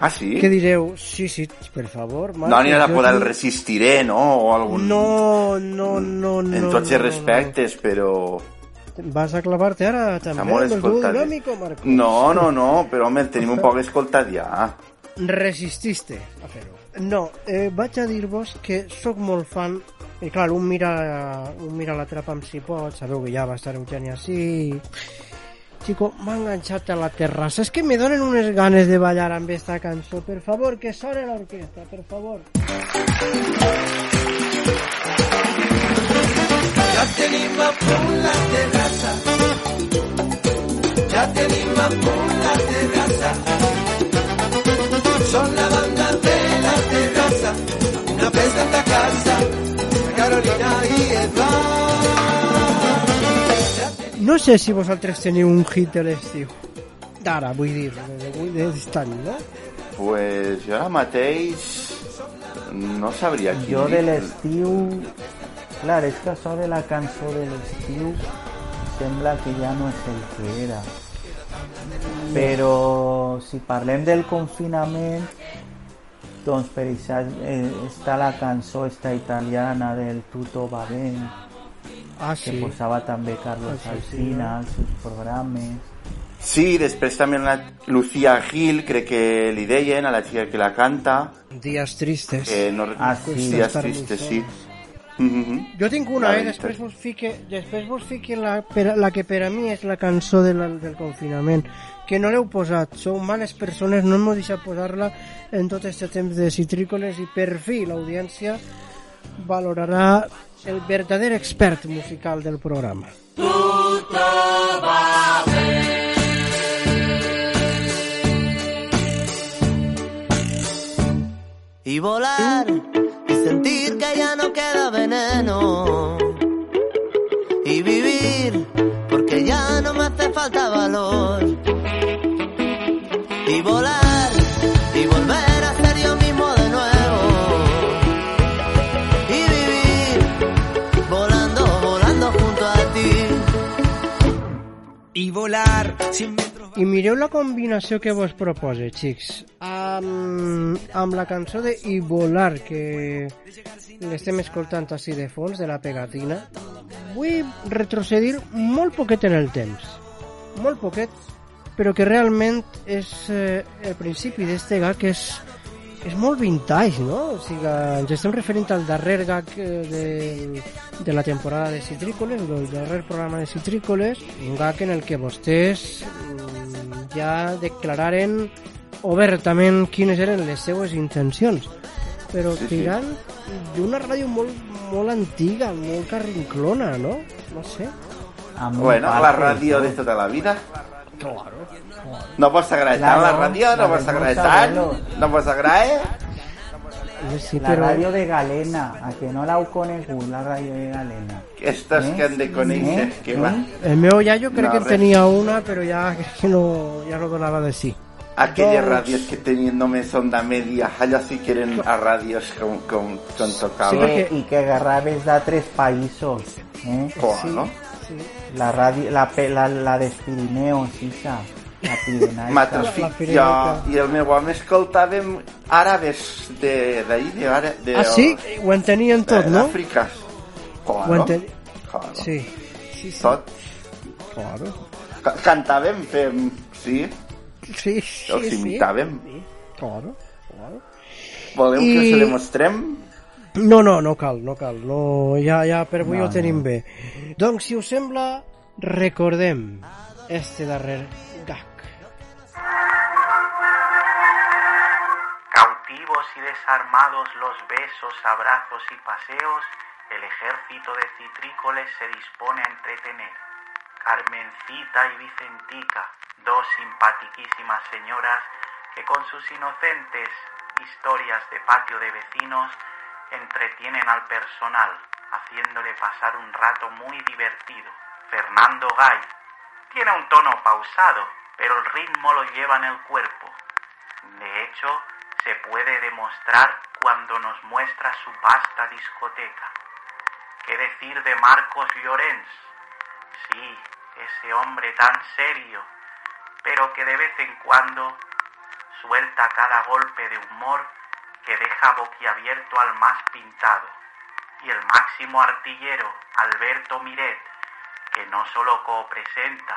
Ah, sí? Què direu? Sí, sí, per favor. No, ni a poda el resistiré, no? O algun... No, no, no, no. En tots no, els respectes, però... Vas a clavarte ara també Amor, amb el duo dinàmico, Marco? No, no, no, però home, el tenim un poc escoltat ja. resististe a fer-ho. No, eh, vaig a dir-vos que sóc molt fan i clar, un mira, un mira la trapa amb si pot, sabeu que ja va estar Eugènia així Chico, m'ha enganxat a la terrassa. És que me donen unes ganes de ballar amb esta cançó. Per favor, que sone l'orquestra, per favor. Ya tenim a punt la terrassa. Ja tenim a punt la terrassa. Són la banda de la terrassa. Una festa la casa. No sé si vosaltres teniu un hit de l'estiu. D'ara, vull dir, de- de- d'estant, no? Pues jo ara mateix no sabria quin Jo de l'estiu... Clar, és que això de la cançó de l'estiu sembla que ja no és el que era. Però si parlem del confinament, doncs per això eh, està la cançó esta italiana del Tutto va Ah, que sí. posava també Carlos Alsina. Alsina als seus programes. Sí, després també la Lucía Gil, crec que li deien, a la xica que la canta, Días tristes. que no... Ah, sí. Dies tristes, sí. Mhm. Jo tinc una, La eh? Després vos fique, després vos fique la, per, la que per a mi és la cançó de la, del confinament, que no l'heu posat. Sou males persones, no m'ho deixat posar-la en tot este temps de citrícoles i per fi l'audiència valorarà el verdader expert musical del programa. Tutto va bene. y volar y sentir que ya no queda veneno y vivir porque ya no me hace falta valor y volar y volver a ser yo mismo de nuevo y vivir volando volando junto a ti y volar I mireu la combinació que vos propose, xics. Amb, amb la cançó de I volar, que l'estem escoltant així de fons, de la pegatina, vull retrocedir molt poquet en el temps. Molt poquet, però que realment és eh, el principi d'este gag que és, és molt vintage, no? O sigui, ens estem referint al darrer gag eh, de, de la temporada de Citrícoles, del darrer programa de Citrícoles, un gag en el que vostès mm, ja declararen obertament quines eren les seues intencions però Sí, sí. tirant d'una ràdio molt, molt antiga, molt carrinclona, no? No sé. Amb Bueno, la ràdio de tota la vida. Claro. No pots agradar Claro, la ràdio, la no pots agradar no no pots agradar, Sí, la ràdio de Galena, a que no l'heu conegut, la ràdio de Galena. Aquestes que han de conèixer, que va. El meu iaio crec No, que res. tenia una, però ja, [laughs] que no, ja no donava de sí. Aquelles Doncs- ràdios que tenien només onda media, allò sí que eren a ràdios com, com, com tocava. Sí, i que agarraves d'altres països. Eh? La, ràdio, la, pe- la, la dels Pirineos, Isa. La Pirenaica. [laughs] Matos fic, jo i el meu home escoltàvem àrabes de d'ahir, de, ara- de, Ah, sí? Ho entenien tot, no? D'Àfrica. Ho Claro. enten... Claro. Sí. sí, sí. Tot. Claro. Ca- Cantàvem, fem... Sí? Sí, sí, Els sí. imitàvem. Claro, claro. Voleu I- que us ho demostrem? No, no, no cal, no cal. No, ja, ja per avui No, ho tenim bé. Doncs, si us sembla, recordem este darrer gag. Cautivos y desarmados los besos, abrazos y paseos, el ejército de citrícoles se dispone a entretener. Carmencita y Vicentica, dos simpatiquísimas señoras que con sus inocentes historias de patio de vecinos entretienen al personal, haciéndole pasar un rato muy divertido. Fernando Gay tiene un tono pausado, pero el ritmo lo lleva en el cuerpo. De hecho, se puede demostrar cuando nos muestra su vasta discoteca. ¿Qué decir de Marcos Llorens? Sí, ese hombre tan serio, pero que de vez en cuando suelta cada golpe de humor que deja boquiabierto al más pintado. Y el máximo artillero, Alberto Miret, que no solo copresenta,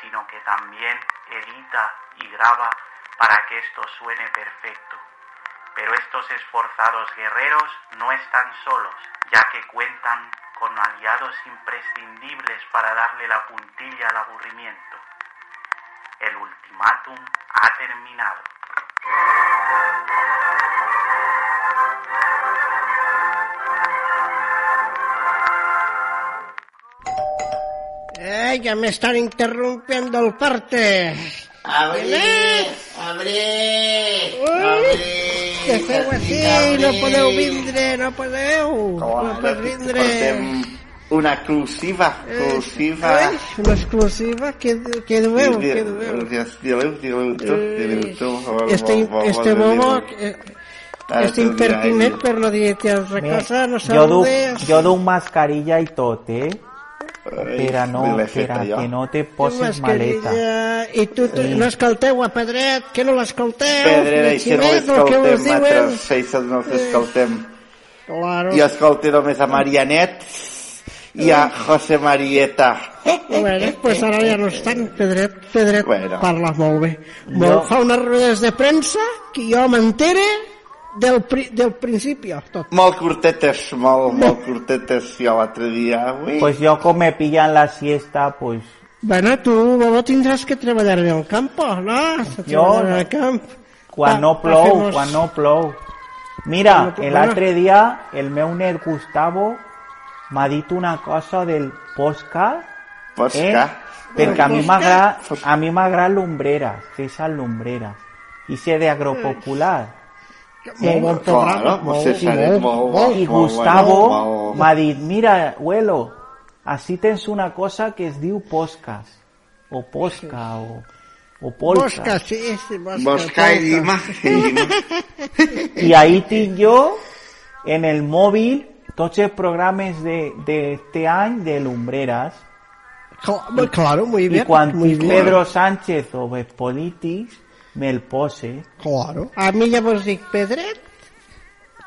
sino que también edita y graba para que esto suene perfecto. Pero estos esforzados guerreros no están solos, ya que cuentan con aliados imprescindibles para darle la puntilla al aburrimiento. El ultimátum ha terminado. ¡Eh, ya me están interrumpiendo el parte! Abre, abre, Que feu així, no podeu vindre, no podeu, no podeu vindre. Una exclusiva, exclusiva. Ai, una exclusiva, que, que dueu, que dueu. Dileu. Este, este bobo, eh, este impertinent, per no dir-te altra cosa, no saludes. jo duc mascarilla i tot, eh? Per a no, me l'he per fet a jo. que no te poses maleta. I tu, tu Sí. no escolteu a Pedret, que no l'escolteu? Pedrera, això no ho Ximet, el que us diuen. això no ho escoltem. Claro. Jo escolto només a Marianet i a José Marieta. Bueno, pues ara ja no estan. Pedret, Pedret Bueno. parla molt bé. Jo- fa unes rodes de premsa que jo m'entere del, pri, del principi tot. Molt curtetes, molt, molt curtetes. Jo l'altre dia, ui. Pues yo como me pillan la siesta, pues Bueno, tu, Bobo, tindràs que treballar en el campo, no? Jo en no. el camp. quan Pa- no plou, fer-nos- quan no plou. Mira, no l'altre dia el meu net Gustavo m'ha dit una cosa del podcast, Podcast? perquè a mi m'agrada a mi m'agrada lumbreras, que esas lumbreras, i sé de agropopular. Claro, pues molt Gustavo m'ha dit, mira, abuelo, así tens una cosa que es diu podcast, o posca, o, o polca. Bosca, sí, sí, bosca. Bosca i Dima. I ahí tinc jo, en el mòbil, tots els programes de, de este any de lumbreras. Claro, claro, muy bien. I quan muy bien. Pedro Sánchez o els polítics, me'l pose. Claro. A mi llavors dic, Pedret,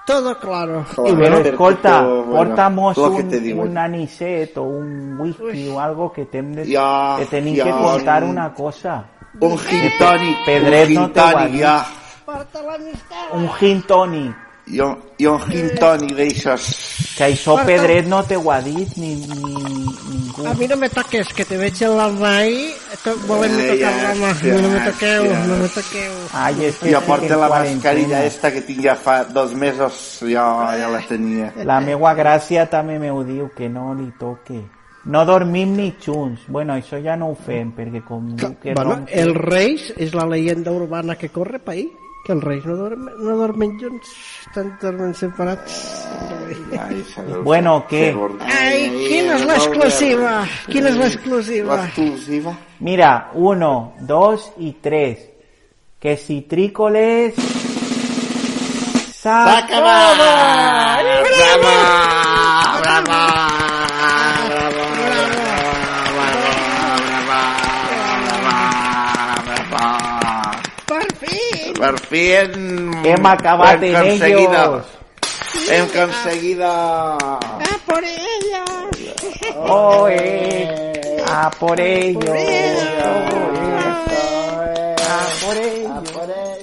todo claro. I bueno, escolta, bueno, portamos un, un anisset o un whisky o algo que de, Ja, que ja, que contar un- una cosa. Un gin tònic, Pedret un no gin te ja. Un gin tònic. I un, i d'aixòs. Que això Porta- Pedret no te ho ha dit ni, ni ningú. A mi no me toques, que te veig en l'alma ahí, to- volem-me Eh, tocar ja, l'alma. ja, no me toqueu, ja. no me toqueu. Ai, és que Jo porto la mascarilla esta que tinc ja fa dos mesos, jo ja la tenia. La meua gràcia també m'ho diu, que no li toque. No dormim ni junts. Bueno, això ja no ho fem, perquè com que Bueno, ronca- el Reis és la leyenda urbana que corre per ahí. Que els reis no dormen, no dormen junts, estan dormen separats. Bueno, ¿qué? Ai, quina és l'exclusiva? Quina és l'exclusiva? L'exclusiva. Mira, uno, dos y tres. Que Citrícoles... ¡Sacaba! ¡Bravo! ¡Bravo! Per fi! Per fi hem... Hem acabat hem en aconseguido. ellos. Hem conseguido... ¡A por ella! ¡Oh, eh! ¡A por ellos! ¡A por ellos!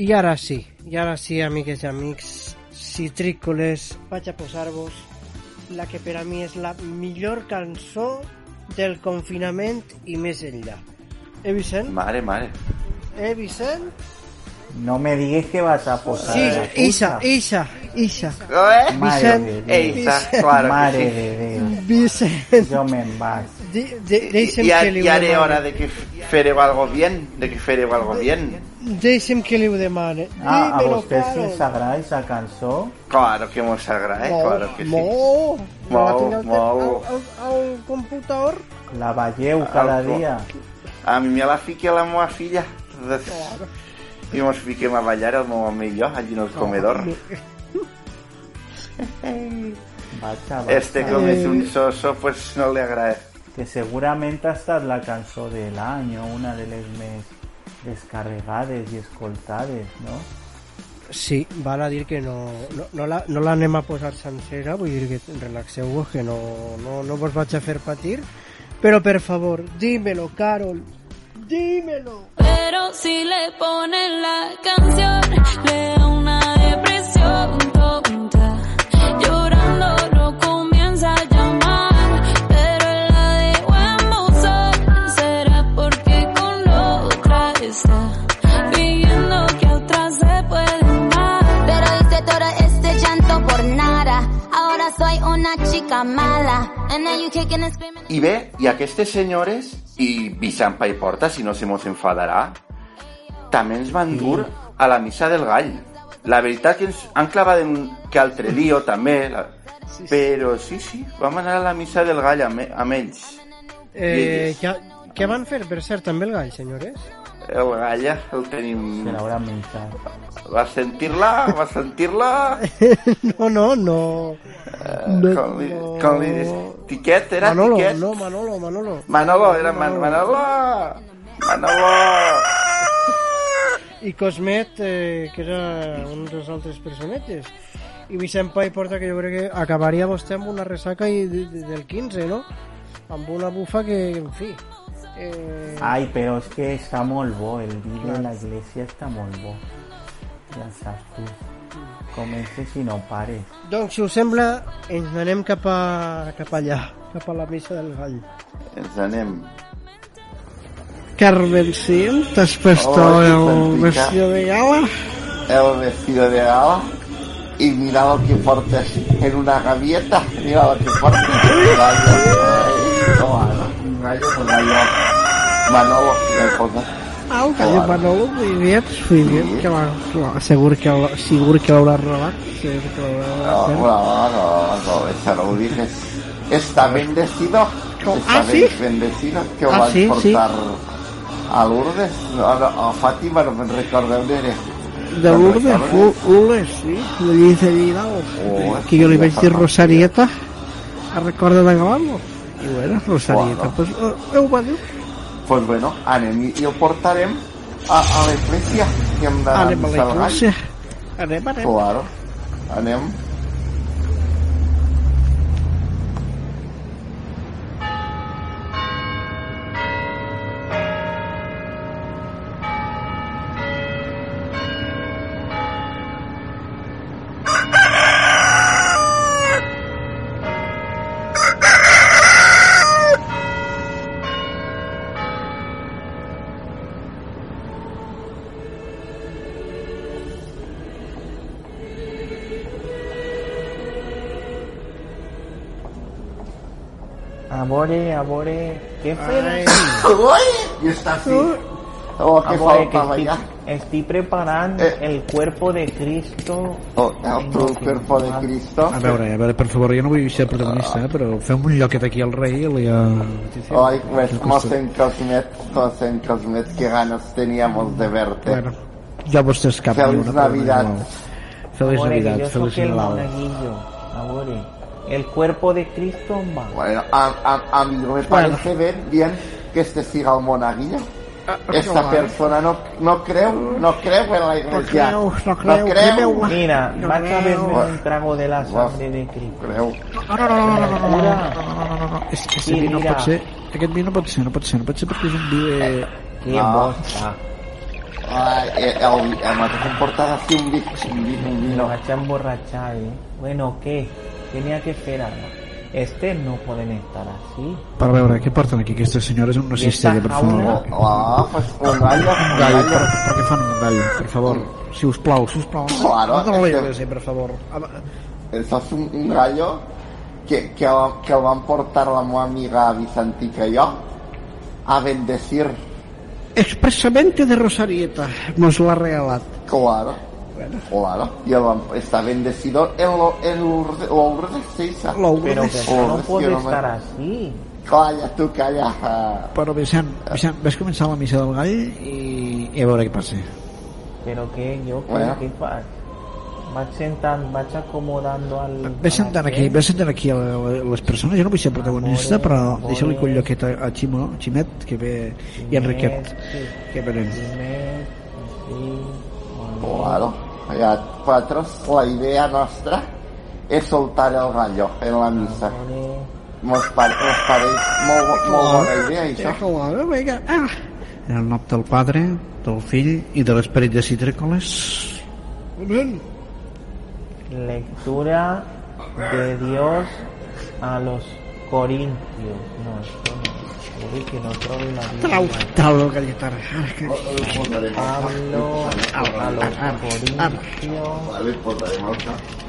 I ara sí, i ara sí, amigues i amics, citrícoles, vaig a posar-vos la que per a mi és la millor cançó del confinament i més enllà. Eh, Vicent? Mare, mare. Eh, Vicent? No me digas que vas a posar Sí, la Isa, tuya. Isa, Isa. Eh? Madre de Dios. Isa, claro que Madre de Dios. Yo me ho ja era demane. hora de que fareu algo bien, de que fareu algo bien. Que li ho demane. Ah, a vostès Carol. les agrada esa cançó? Claro que mos agrada, eh? Molt, Claro que sí. molt. Molt, computador. La veieu cada dia? A mi me la fica la meva filla. I mos fiquem a ballar el meu i jo, allí en el comedor. Vaja, Este vaja. com és un soso, pues no le agrada. Que segurament ha estat la cançó de l'any o una de les més descarregades i escoltades, no? Sí, val a dir que no, no, no, la, no l'anem a posar sencera, vull dir que relaxeu-vos, que no, no, no vos vaig a fer patir, però per favor, dímelo, Carol, dímelo. Pero si le ponen la canción, le da una una chica mala. And now you kicking and screaming. I bé, i aquestes senyores, i Vicent i Porta, si no se mos enfadarà, també ens van dur a la missa del gall. La veritat que ens han clavat en que altre lío també, la... però sí, sí, vam anar a la missa del gall amb, amb ells. Eh, què, què van fer, per cert, també el gall, senyores? El galla el tenim... Se l'haurà menjat. Va sentir-la? Va sentir-la? [laughs] no, no, no. Eh, com, li, com li dius? Tiquet, era Manolo, Tiquet? no, Manolo, Manolo. Manolo, era Man Manolo. Manolo. I Cosmet, eh, que era un dels altres personatges. I Vicent Pai porta que jo crec que acabaria vostè amb una ressaca i de, de, del 15, no? Amb una bufa que, en fi... Eh, Ai, però és que està molt bo, el vídeo de la iglesia està molt bo. Ja saps tu. Comences i no pares. Doncs, si us sembla, ens anem cap, a, cap allà, cap a la missa del gall. Ens anem. Carmen, sí, t'has puesto Hola, el vestido de gala. El vestido de gala. Y mira lo que portas en una gavieta. Mira lo que portas. Ay, no, un gallo, un gallo. Manolo. Ah, el gallo Manolo, muy bien, muy bien. Que va, segur que, segur que l'haurà robat. Segur que l'haurà No, robat. no, no, no, eso no lo dices. Está bendecido. Está Ah, sí? bendecido. Que ho Ah, van sí, sí. portar a Lourdes. No, no, a Fàtima no me'n recordo on era. De Lourdes, Lourdes, sí, le dice Vidal. Oh, que yo le iba a decir farmàcia. Rosarieta, a recorda d'acabar-lo. I bueno, Rosarieta, Bueno. pues, eh, ho. Pues bueno, anem i, i portarem a, a l'església. Que hem d'anar a missa al gall. l'església. Anem, anem. Claro, anem. Amore, amore, ¿qué fue? Y está así. Oh, que Amore, que faltaba estoy, estoy preparando el cuerpo de Cristo. Oh, el tu cuerpo de Cristo. A veure, a veure, per favor, jo no vull ser protagonista, eh, però fem un lloquet aquí al rei i li... Uh, Ay, pues, Mosen Cosmet, Mosen Cosmet, qué ganas teníamos de verte. Bueno, ja vos t'escapa. Feliz Navidad. Feliz Amore, que Navidad, yo feliz soy el Nadal. monaguillo. Amore, el cuerpo de Cristo va. Bueno, a, a, a mí no me parece bien, bien que este siga el monaguillo. Esta persona no, no creo, no creo en la iglesia. creo, no creo. creo. Mira, No vas a beber un trago de la sangre de Cristo. Creo. No, no, no, no, no, no, no, no, no, no, no, és aquest vi no pot ser... Aquest vi no pot ser, no pot ser, no pot ser perquè és un vi de... Qué No. bosta. Ay, el, el, el mateix portada así un vi, un vi, un Me vino. vas a emborrachar, ¿eh? Bueno, ¿qué? Tenía que esperar. Este no pueden estar así. Per veure, què porten aquí aquestes senyores en una cistella, per favor? Ah, pues un gallo, Un gallo, per, per què fan un gallo, per favor? Si us plau, si us plau. Claro, no te lo es que- iglesia, per favor. Eso es un, un gallo que, que, que el van portar la meva amiga Vicentica i jo a bendecir. Expresamente de Rosarieta nos lo ha regalat. Claro. Claro. Y el está bendecido en lo, en Lourdes, Lourdes Sisa. Pero no puede estar así. Calla, tu calla. Però Vicent, Vicent, ves començar la missa del gall i, i a veure què passa. Pero que yo, ¿qué, Bueno. qué fas? Vas sentando, vas acomodando al... Ves sentant aquí, ves sentant aquí a les persones, jo no vull ser protagonista, però deixa-li un lloquet a, a Ximo, Ximet, que ve, i Enriquet, que venen. Claro. Ya, cuatro, la idea nuestra es soltar el gallo en la misa. Mos, pare, mos pareix molt, molt bona idea, això. Claro, venga. Ah. En el nom del Padre, del Fill i de l'Esperit de Citrícoles. Amén. Lectura de Dios a los Corintios. No, esto no. Tauro Cayetar,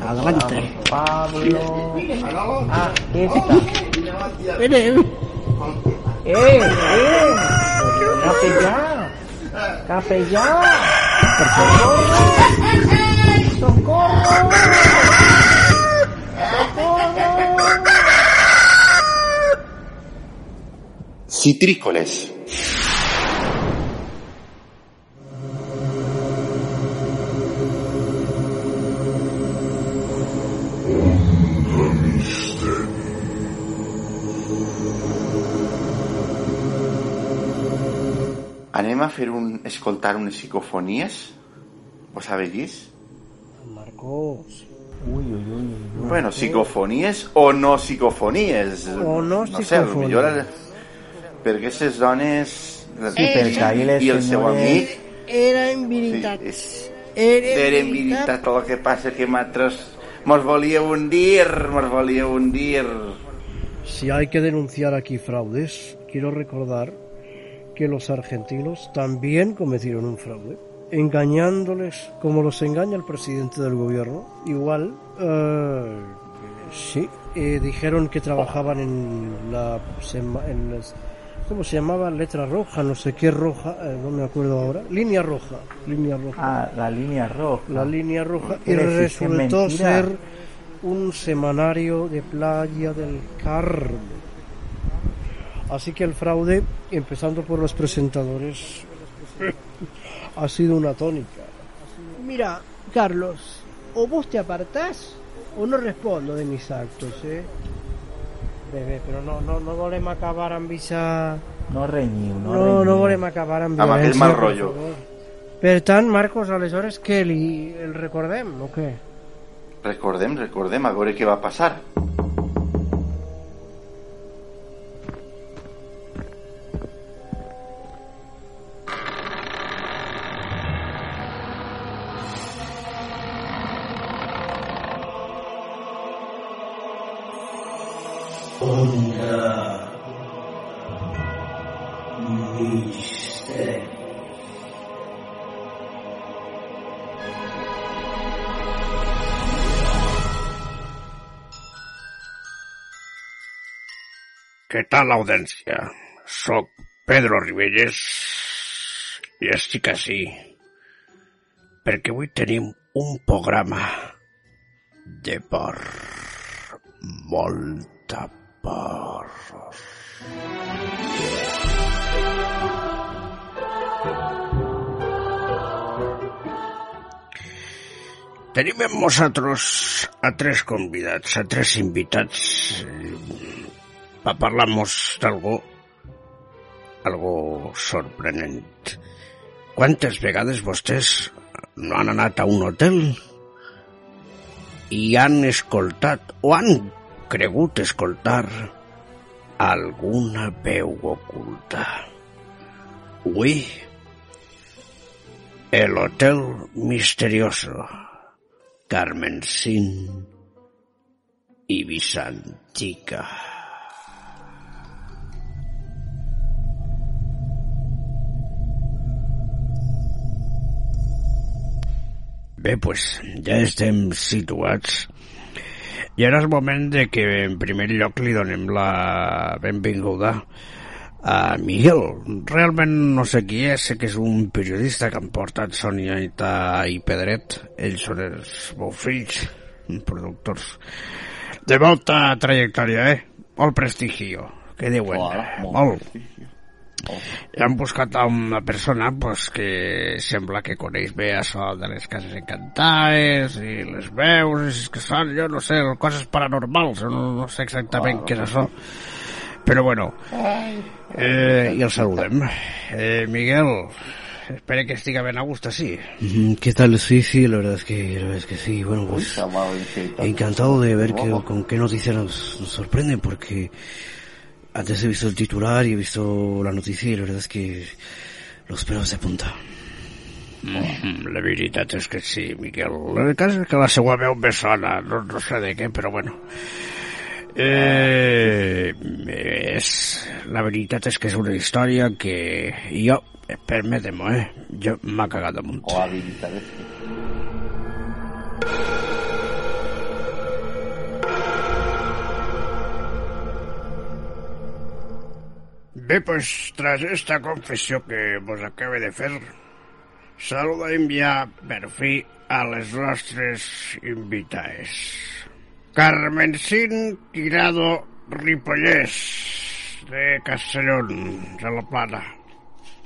Adelante. Pablo. Aquí ah, está. Vene. ¡Eh! ¡Eh! eh. ¡Capellán! ¡Capellán! ¡Socorro! ¡Socorro! Citrícoles. Anem a fer un, escoltar unes psicofonies? Ho sabeu? Marcos. Uy, uy, uy. Bueno, psicofonies o no psicofonies. O no No sé, psicofonies. millor... Perquè aquestes dones... Perquè ahí les I el seu amic Era en veritat. Sí, Era Era en veritat el que passa que nosaltres mos volia hundir, mos volia hundir. Si hay que denunciar aquí fraudes, quiero recordar que los argentinos también cometieron un fraude, engañándoles como los engaña el presidente del gobierno. Igual, eh, sí, eh, dijeron que trabajaban en la... en las- ¿Cómo se llamaba? Letra roja, no sé qué roja, eh, no me acuerdo ahora. Línea roja, línea roja. Ah, la línea roja. La línea roja. Y resultó ser un semanario de Playa del Carmen. Así que el fraude, empezando por los presentadores, ha sido una tónica. Mira, Carlos, o vos te apartás o no respondo de mis actos, ¿eh? Bebé, pero no, no, no volem acabar amb visa... No renyiu, no, No, renyiu. no volem acabar amb Amb aquell violència, mal rotllo. Per tant, Marcos, aleshores què, li, el recordem o què? Recordem, recordem, a veure què va passar. Onda Misteri. Què tal, audiència? Soc Pedro Ribelles i estic així perquè avui tenim un programa de por, molta por. Tenim amb nosaltres a tres convidats, a tres invitats para parlarmos d'algo algo sorprenent. Quantes vegades vostès no han anat a un hotel i han escoltat o han cregut escoltar alguna veu oculta? Avui, el Hotel Misterioso, Carmen Sin i Vicentica. Bé, pues ja estem situats i ara és moment de que en primer lloc li donem la benvinguda a Miguel. Realment no sé qui és, sé que és un periodista que han portat Sònia i Pedret. Ells són els meus fills, productors de molta trajectòria, eh? Molt prestigio. Què diuen? Hola, molt molt. I han buscat a una persona pues, que sembla que coneix bé això de les cases encantades i les veus, que són, jo no sé, coses paranormals, no, no sé exactament què és això. Però bueno, eh, i el saludem. Eh, Miguel, espero que estiga ben a gust así. Mm, ¿Qué tal? Sí, sí, la verdad es que, la verdad es que sí. Bueno, pues encantado de ver que, con qué noticias nos, nos sorprenden, porque antes he visto el titular y he visto la noticia y la verdad es que los pelos de punta. Mm, la veritat és que sí, Miquel. El cas és que la seva veu me sona, no, no sé de què, però bueno. Eh, és, la veritat és que és una història que jo, permetem eh, jo m'ha cagat damunt. O la Bé, pues tras esta confesión que vos acabe de fer, saludem ja per fi a les nostres invitades. Carmencín Tirado Ripollès, de Castellón, de la Plana.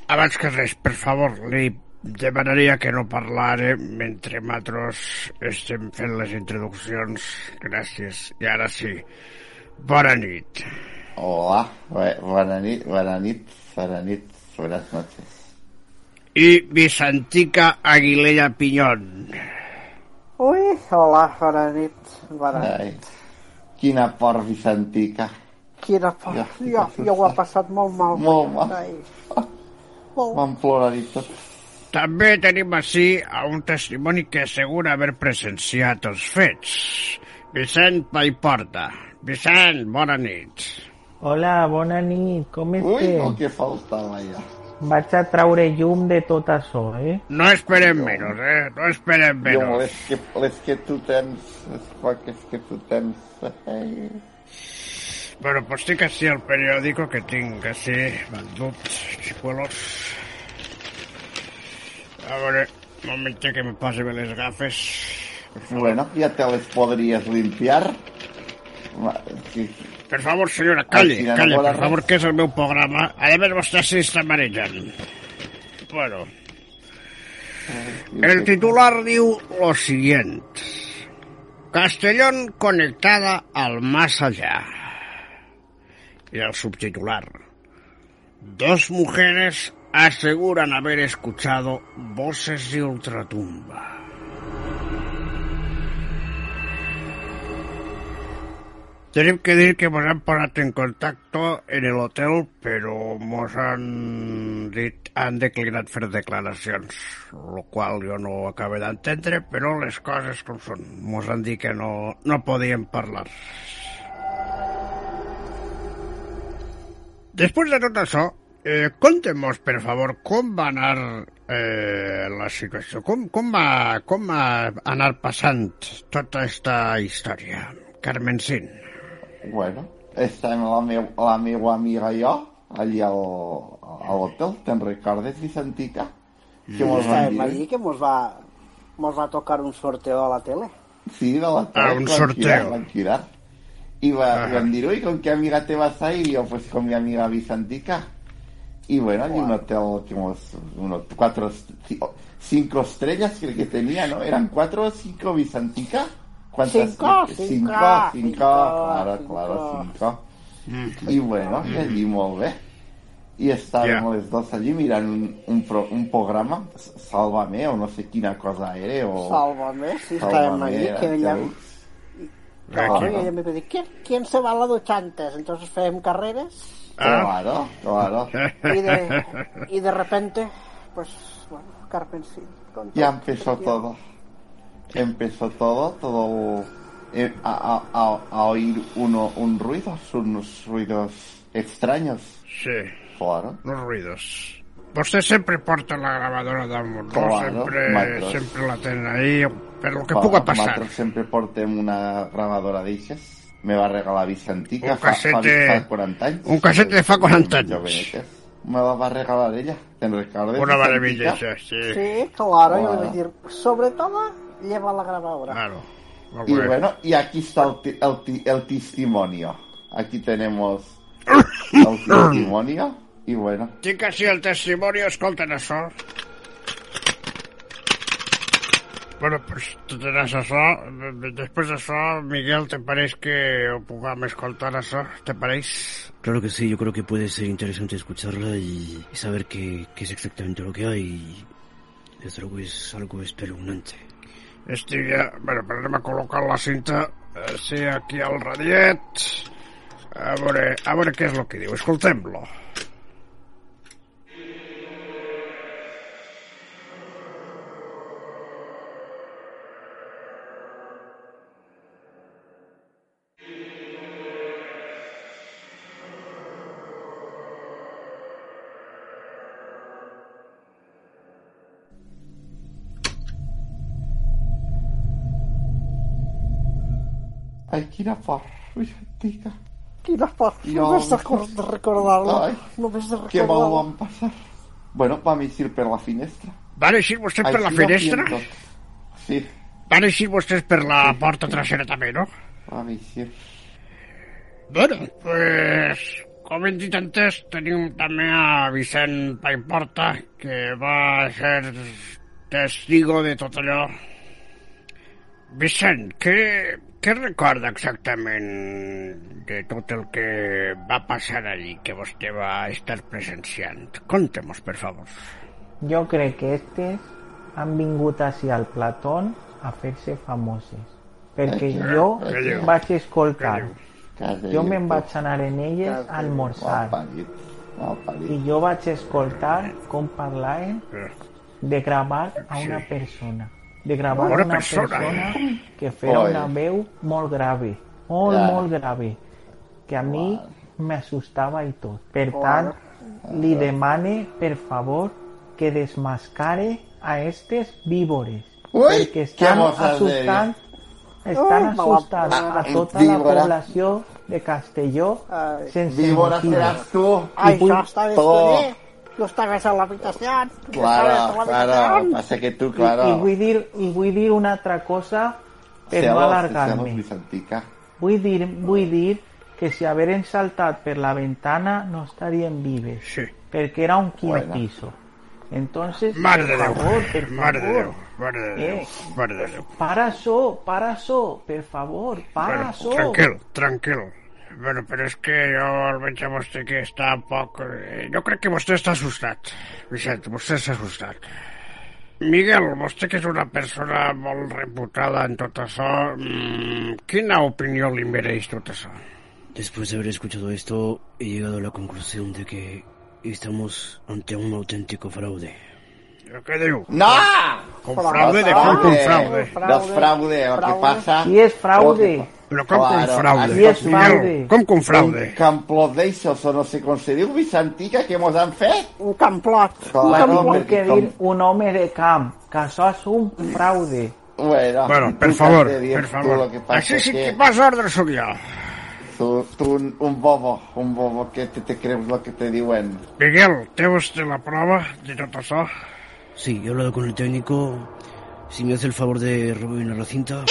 Abans que res, per favor, li demanaria que no parlare mentre nosaltres estem fent les introduccions. Gràcies. I ara sí, bona nit. Hola, bona nit, bona nit, bona nit, buenas noches. I Vicentica Aguilera Pinyón. Ui, hola, bona nit. Bona Ai, nit. quina por Vicentica. Quina por. Ja, Jo, jo ho he passat molt mal. Molt mal. Ai. [laughs] M'han plorat tot. També tenim així a un testimoni que assegura haver presenciat els fets. Vicent Paiporta. Vicent, bona nit. Hola, bona nit, com Ui, esteu? el que faltava ja. Vaig a traure llum de tot això, eh? No esperem menys, eh? No esperem Jo, menys. les que, les que tu tens, les poques que tu tens... Ai. Bueno, pues tinc així el periòdico que tinc així vendut, xicuelos. A veure, un moment que me posi bé les gafes. Bueno, ja te les podries limpiar. Va, sí. Per favor, senyora, calle, Ai, vola per favor, que és el meu programa. A més, vostè sí està marejant. Bueno, el titular diu lo siguiente. Castellón conectada al más allá. Y el subtitular. Dos mujeres aseguran haber escuchado voces de ultratumba. Tenim que dir que mos han posat en contacto en el hotel, però mos han dit han declinat fer declaracions, lo qual jo no ho acabo d'entendre, però les coses com són. Mos han dit que no, no podíem parlar. Després de tot això, eh, contem-nos, per favor, com va anar eh, la situació, com, com, va, com va anar passant tota aquesta història. Carmencín. Bueno, estem la, meva amiga i jo allí al, a l'hotel, te'n recordes, Vicentica? Que mos van Estàvem dir? allí que mos va, mos va tocar un sorteo a la tele. Sí, de la Ah, un sorteo. Tranquilidad. Y va, van a decir, uy, ¿con qué amiga te vas a ir? Y yo, pues con mi amiga Vicentica. Y bueno, hay un hotel que hemos, unos cuatro, ci- cinco estrellas creo que tenía, ¿no? ¿Eran cuatro o cinco Vicentica? ¿Cuántas? Cinco, cinco, cinco, cinco, cinco, claro, cinco. claro, cinco. Y bueno, allí molt bé. Y estábamos los dos allí mirando un, un, pro- un programa, Sálvame, o no sé quina cosa era, o... Sálvame, sí, estàvem allí, era, que ja ella... Claro, y ella me pedía, ¿quién, ¿quién se va a la ducha antes? Entonces fem carreras Claro, claro. y de, y de repente, pues, bueno, Carmen sí. con Ya empezó todo. Empezó todo, todo eh, a, a- a- a oír uno, un ruido, unos ruidos extraños. Sí. Claro. Los ruidos. Vostè sempre porta la gravadora damunt, no? Claro, sempre, matros. sempre la tenen ahí, per lo que Claro, puga passar. Nosaltres sempre portem una grabadora d'eixes. Me va regalar Vicentica Un fa, fa, casete- fa 40 anys. un casete de fa 40 anys. Jovenetes. Me va regalar ella. Te'n recordes? Una maravilla, sí. Sí, claro, yo le Claro. voy a decir, sobre todo, lleva la grabadora. Claro. Y bueno, y aquí está el, el, el testimonio. Aquí tenemos [coughs] el testimonio. Y bueno, Tinc així el testimoni, escolten això. Bueno, pues tu tens això. Després d'això, Miguel, te pareix que ho puguem escoltar això? Te pareix? Claro que sí, yo creo que puede ser interesante escucharla y, y saber qué, qué es exactamente lo que hay. Y desde luego es algo espeluznante. Estic ja... Bueno, però anem a col·locar la cinta eh, sí, aquí al radiet. A veure, a veure què és el que diu. Escoltem-lo. Quina por, Vicentica. Quina por, Jo- només de, cor- de recordar-lo. Ai, Només de Qué mal recordar-lo. van pasar. Bueno, vam eixir per la finestra. Van eixir vostès per la finestra? Sí, Van eixir vostès per la porta trasera també, no? vam eixir. Bueno, pues, com hem dit antes, tenim també a Vicent Paimporta, que va ser testigo de tot allò. Vicent, què, què recorda exactament de tot el que va passar allí, que vostè va estar presenciant? Contem-nos, per favor. Jo crec que estes han vingut així al Platón a fer-se famoses. Perquè Què jo diu? vaig escoltar, jo me'n vaig anar en elles a almorzar i jo vaig escoltar com parlaven de gravar a una persona de gravar Una una persona. persona que feia Oi. una veu molt grave molt, molt grave que a mi m'assustava i tot per tant li demane per favor que desmascare a estes víbores Ui, perquè què estan assustant estan Ui, assustant a tota Víbora. la població de Castelló sense Víbora motiu. seràs tu. Ai, això estaves todo. Tu. Tu estaves a l'habitació. tu Claro, a claro. Pasa que tú, I, claro. i, vull dir, I vull dir una altra cosa per Celos, no alargar-me. Vull dir, vull dir que si hagueren saltat per la ventana no estarien vives. Sí. Perquè era un quin Bueno. piso. Entonces, Mare per de Déu, favor, per mare favor. Déu, mare de Déu, Eh, mare de Déu. para això, para això, per favor, para Bueno, això. tranquil, tranquil. Bueno, però és que jo el veig a vostè que està poc... eh, Jo crec que vostè està assustat. Vicent, vostè està assustat. Miguel, vostè que és una persona molt reputada en tot això, mm, quina opinió li mereix tot això? Después de haber escuchado esto, he llegado a la conclusión de que estamos ante un auténtico fraude. Què diu? ¡No! Con fraude de com con fraude. No es fraude, lo que pasa... Si és fraude. Però com con fraude? Si és fraude. Com con fraude? Un camplot d'eixos, o no sé com se diu, Vicentica, que mos han fet. Un camplot. Vull perquè que com- dir un home de camp, que això és un fraude. Bueno, Bueno, per tu favor, per tu favor. lo que passa Així sí que- pas ordre sóc jo. tú, tú un, un bobo, un bobo que te, te crees lo que te diuen. Miguel, ¿té vostè la prova de tot això? Sí, he hablado con el técnico. Si me hace el favor de rebobinar la cinta.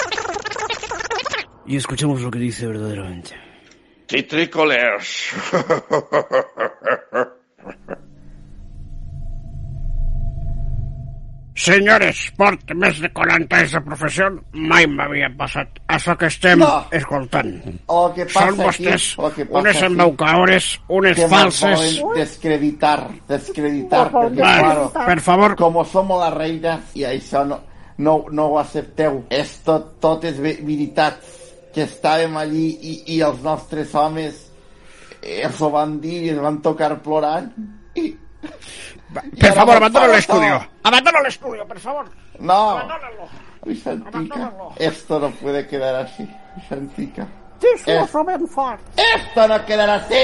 Y escuchamos lo que dice verdaderamente. Citrícoles. [laughs] Senyores, porta més de 40 anys de professió, mai m'havia passat això que estem No. escoltant. El que passa Són vostès aquí, el que passa unes aquí, embaucadores, unes que falses... descreditar, descreditar, Por porque favor. claro, Per favor. como somos la reina y això no, no, no ho accepteu. És tot, tot és ve- veritat, que estàvem allí i, i els nostres homes eh, ens ho van dir i es van tocar plorant. I, Ara favor, no abandona para l'estudio. todo. Abandona l'estudio, per favor. No, Abandónalo. Vicentica, esto no puede quedar así, Vicentica. Díselo ben fort. Esto no quedará así.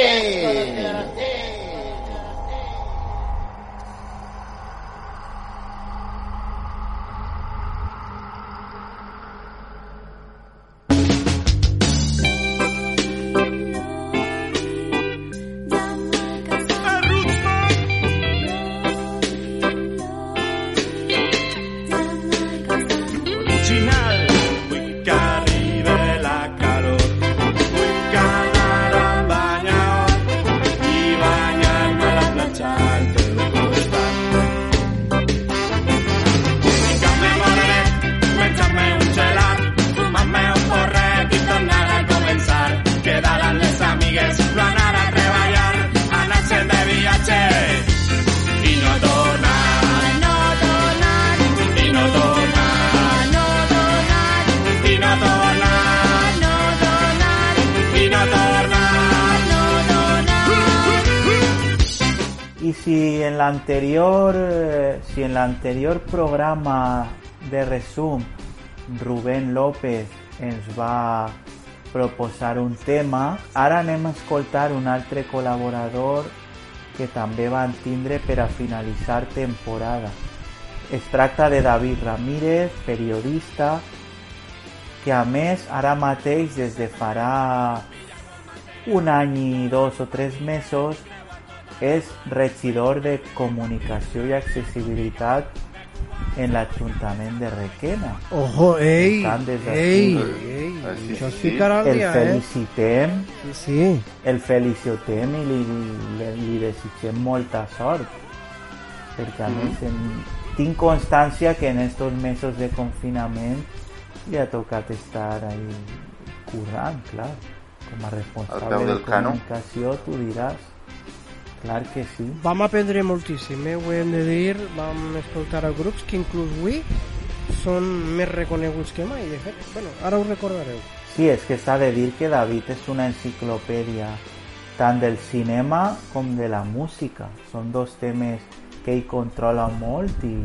De resum Rubén López ens va proposar un tema, ara anem a escoltar un altre col·laborador que també van tindre per a finalitzar temporada. Es tracta de David Ramírez, periodista, que a més ara mateix des de un any i dos o tres mesos és regidor de comunicació i accessibilitat en l'Ajuntament de Requena. Ojo, això es ficarà al el eh? felicitem, Sí, sí. el felicitem i li, li, li desitgem molta sort, perquè a més en, tinc constància que en estos mesos de confinament li ha tocat estar ahí currant, clar, com a Al peu responsable de cano. comunicació, tu diràs, clar que sí. Vam aprendre moltíssim, eh? ho hem de dir. Vam escoltar a grups que inclús avui són més reconeguts que mai, de fet. Bueno, ara ho recordareu. Sí, és que s'ha de dir que David és una enciclopèdia tant del cinema com de la música. Són dos temes que ell controla molt i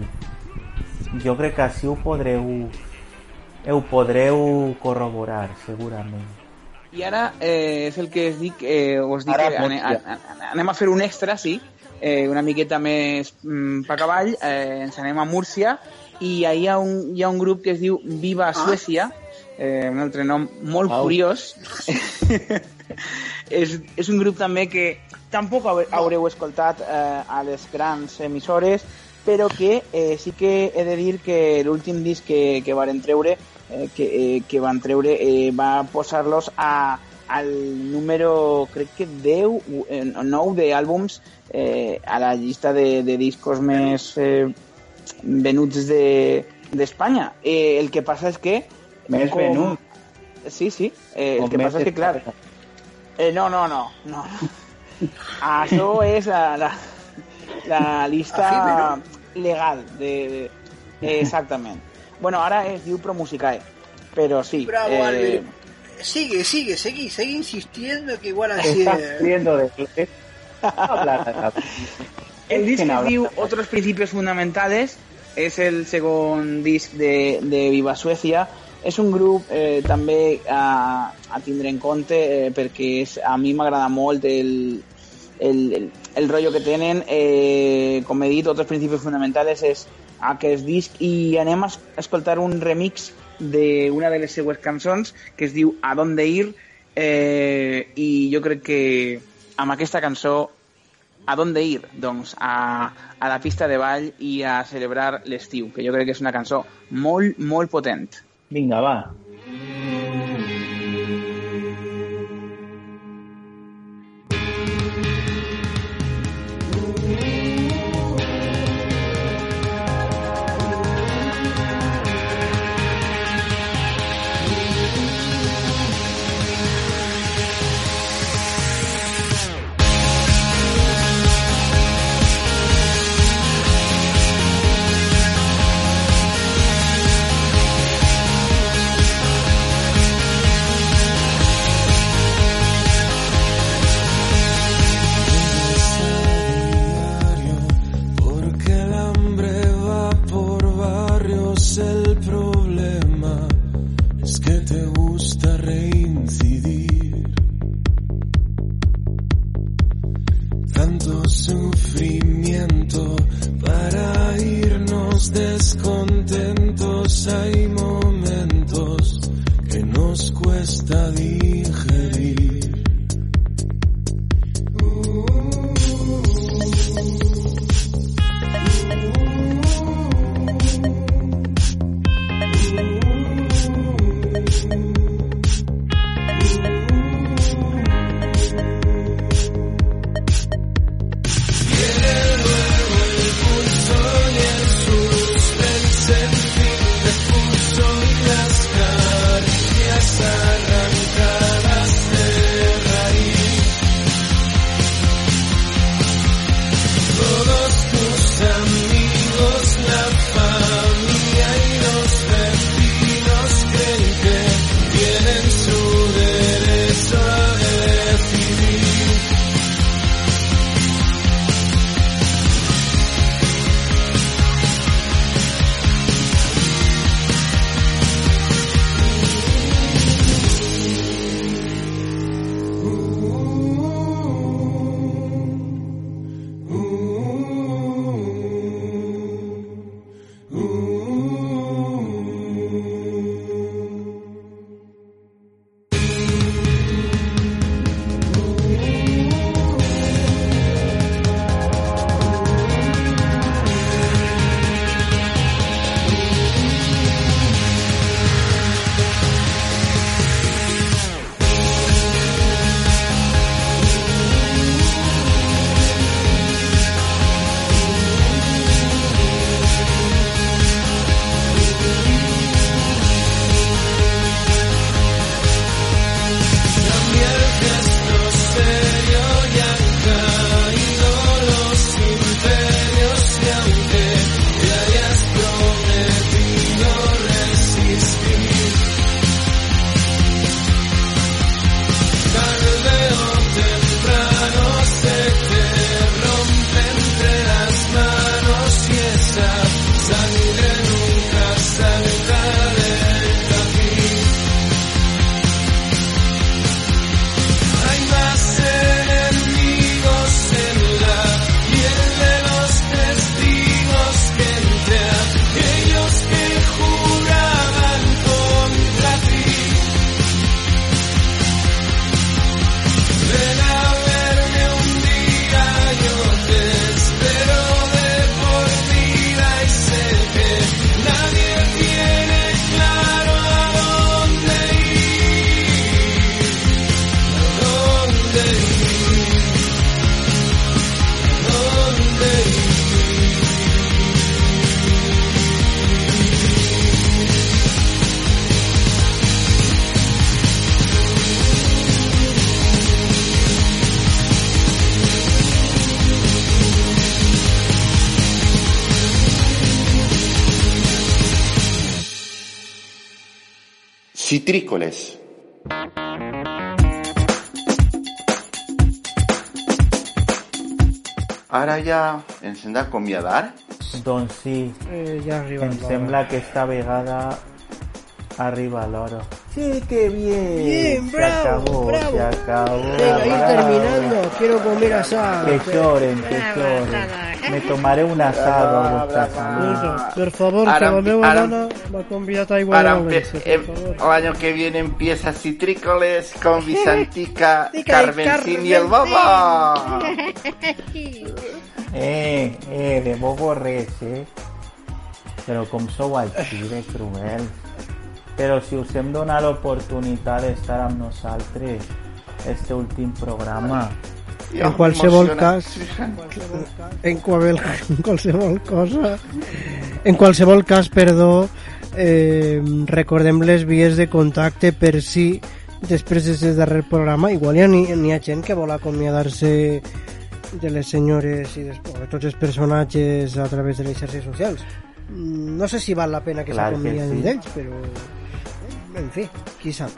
jo crec que així ho podreu ho podreu corroborar segurament. I ara eh, és el que es dic, eh, us dic Ara que ane, Múrcia. a- a- anem a fer un extra, sí, eh, una miqueta més mm, pa cavall, eh, ens anem a Múrcia i ahir hi ha un, hi ha un grup que es diu Viva Suècia, eh, un altre nom molt Au. curiós. [laughs] és, és un grup també que tampoc haure- haureu escoltat eh, a les grans emissores, però que eh, sí que he de dir que l'últim disc que, que varen treure eh, que, eh, que van treure eh, va posar-los a, al número crec que 10 o eh, 9 d'àlbums eh, a la llista de, de discos més eh, venuts de d'Espanya. Eh, el que passa és que... Més venut? Sí, sí. Eh, el que passa és que, clar... Eh, no, no, no. no. Això és la, la, la llista legal de, de, exactament. Bueno, ara es diu Promusicae, però sí. Bravo, eh. Sigue, sigue, seguí, seguí insistiendo que igual así... Estás riendo de El disc ¿Quién es diu Otros Principios Fundamentales, és el segon disc de, de Viva Suècia. És un grup eh, també a, a tindre en compte eh, perquè és, a mi m'agrada molt el, el, el, el rotllo que tenen. Eh, com he dit, Otros Principios Fundamentales és aquest disc i anem a es- a escoltar un remix d'una de les seues cançons que es diu A Donde Ir Eh, I jo crec que amb aquesta cançó a d'on ir? Doncs a, a la pista de ball i a celebrar l'estiu, que jo crec que és una cançó molt, molt potent. Vinga, va. Porque Citrícoles. Ara ja ens hem d'acomiadar? Doncs sí. Eh, ja arriba Em l'hora. sembla que esta vegada arriba l'oro. Sí, qué bien. Bien, se bravo, acabó, bravo. se acabó. Venga, ir terminando. Quiero comer asado. Que lloren, que Bravo, lloren. Me tomaré un asado a vuestras Vinga, per favor, que la meva ara- dona m'ha convidat a favor. el año que viene empieza Citrícoles con [laughs] Vicentica, Tica y Carmencín y el Bobo. Eh, eh, de bobo res, eh? Però com sou així de cruel. Però si us hem donat l'oportunitat d'estar amb nosaltres este últim programa... En qualsevol cas, en, qual, en qualsevol cosa, en qualsevol cas, perdó, eh, recordem les vies de contacte per si després d'aquest darrer programa, igual hi ha, n'hi ha gent que vol acomiadar-se de les senyores i de, de tots els personatges a través de les xarxes socials. Mm, No sé si val la pena que s'acomiadin sí. d'ells, però... En fi, qui sap.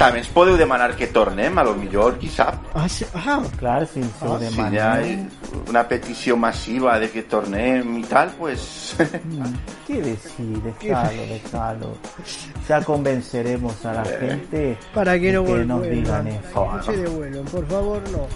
També ens podeu demanar que tornem, a lo millor, qui sap. Ah, sí, ah. Clar, si ens ho Si demanem... hi ha una petició massiva de que tornem i tal, pues... ¿Qué decir? [laughs] Déjalo, déjalo. Ya convenceremos a la gente Para que no de nos digan eso. No se devuelvan, por favor, no.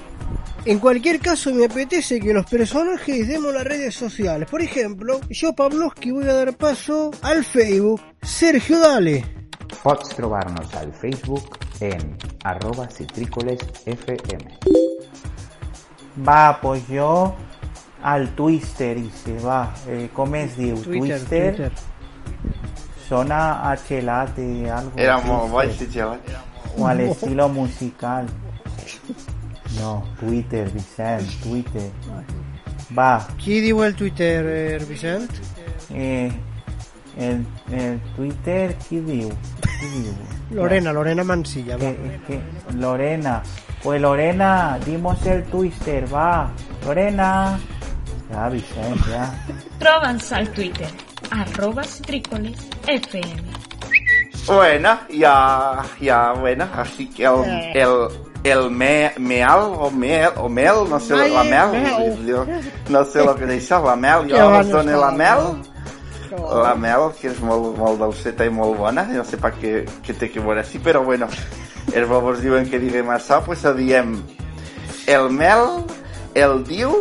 En cualquier caso, me apetece que los personajes demos las redes sociales. Por ejemplo, yo, Pavlovsky, voy a dar paso al Facebook. Sergio, dale. Pots trobar-nos al Facebook en arroba citrícolesfm. Va, pues yo al Twister y se va. Eh, ¿Cómo es diu? Twitter, Twister. Twitter. Sona a algo. Era molt gelat. O al estilo musical. No, Twitter, Vicent, Twitter. Va. Qui diu el Twitter, eh, Vicent? Eh, el, el Twitter, qui diu? Lorena, Lorena Mansilla. va. Que- que- Lorena. Pues Lorena, dimos el Twister, va. Lorena. Ya, Vicent, ya. [laughs] Troba'ns al Twitter, arroba citrícoles FM. Bueno, ya, ya, bueno, así que el, el, el me, meal o mel, o mel, no sé, la mel, mel. yo no sé lo que dice, la mel, jo la la mel, la mel, que és molt, molt dolceta i molt bona, no sé per què, què té que veure així, però bueno, els bobos diuen que diguem això, pues ho diem, el mel, el diu,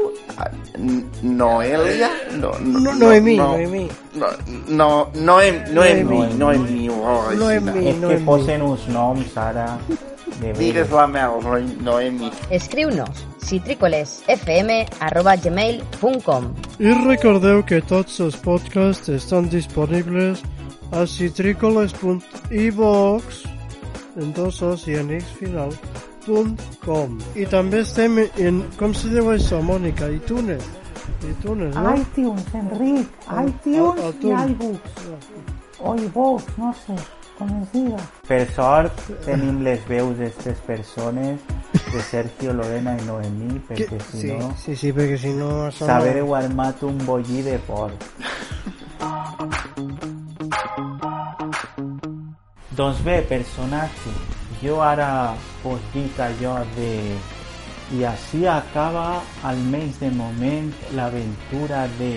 Noelia, no, no, No, Noemí, no, Noemí. no, no, Noem, Noemí, Noemí, oh, Noemí, Es que posen uns noms ara. Digues la Mel, Noem- Noemí. Escriu-nos citrícolesfm.gmail.com I recordeu que tots els podcasts estan disponibles a citrícoles.ivox en dos os i en x final punt com. I també estem en, com se diu això, Mònica? iTunes. iTunes, no? iTunes, Enric, iTunes iTunes. iBooks. O iVoox, no sé, diga. Per sort tenim les veus d'estes persones de Sergio, Lorena i Noemí perquè si Sí, no sí, sí, perquè si no... armat un bollí de porc. Doncs bé, personatge, jo ara us dic allò de... I així acaba, almenys de moment, l'aventura de...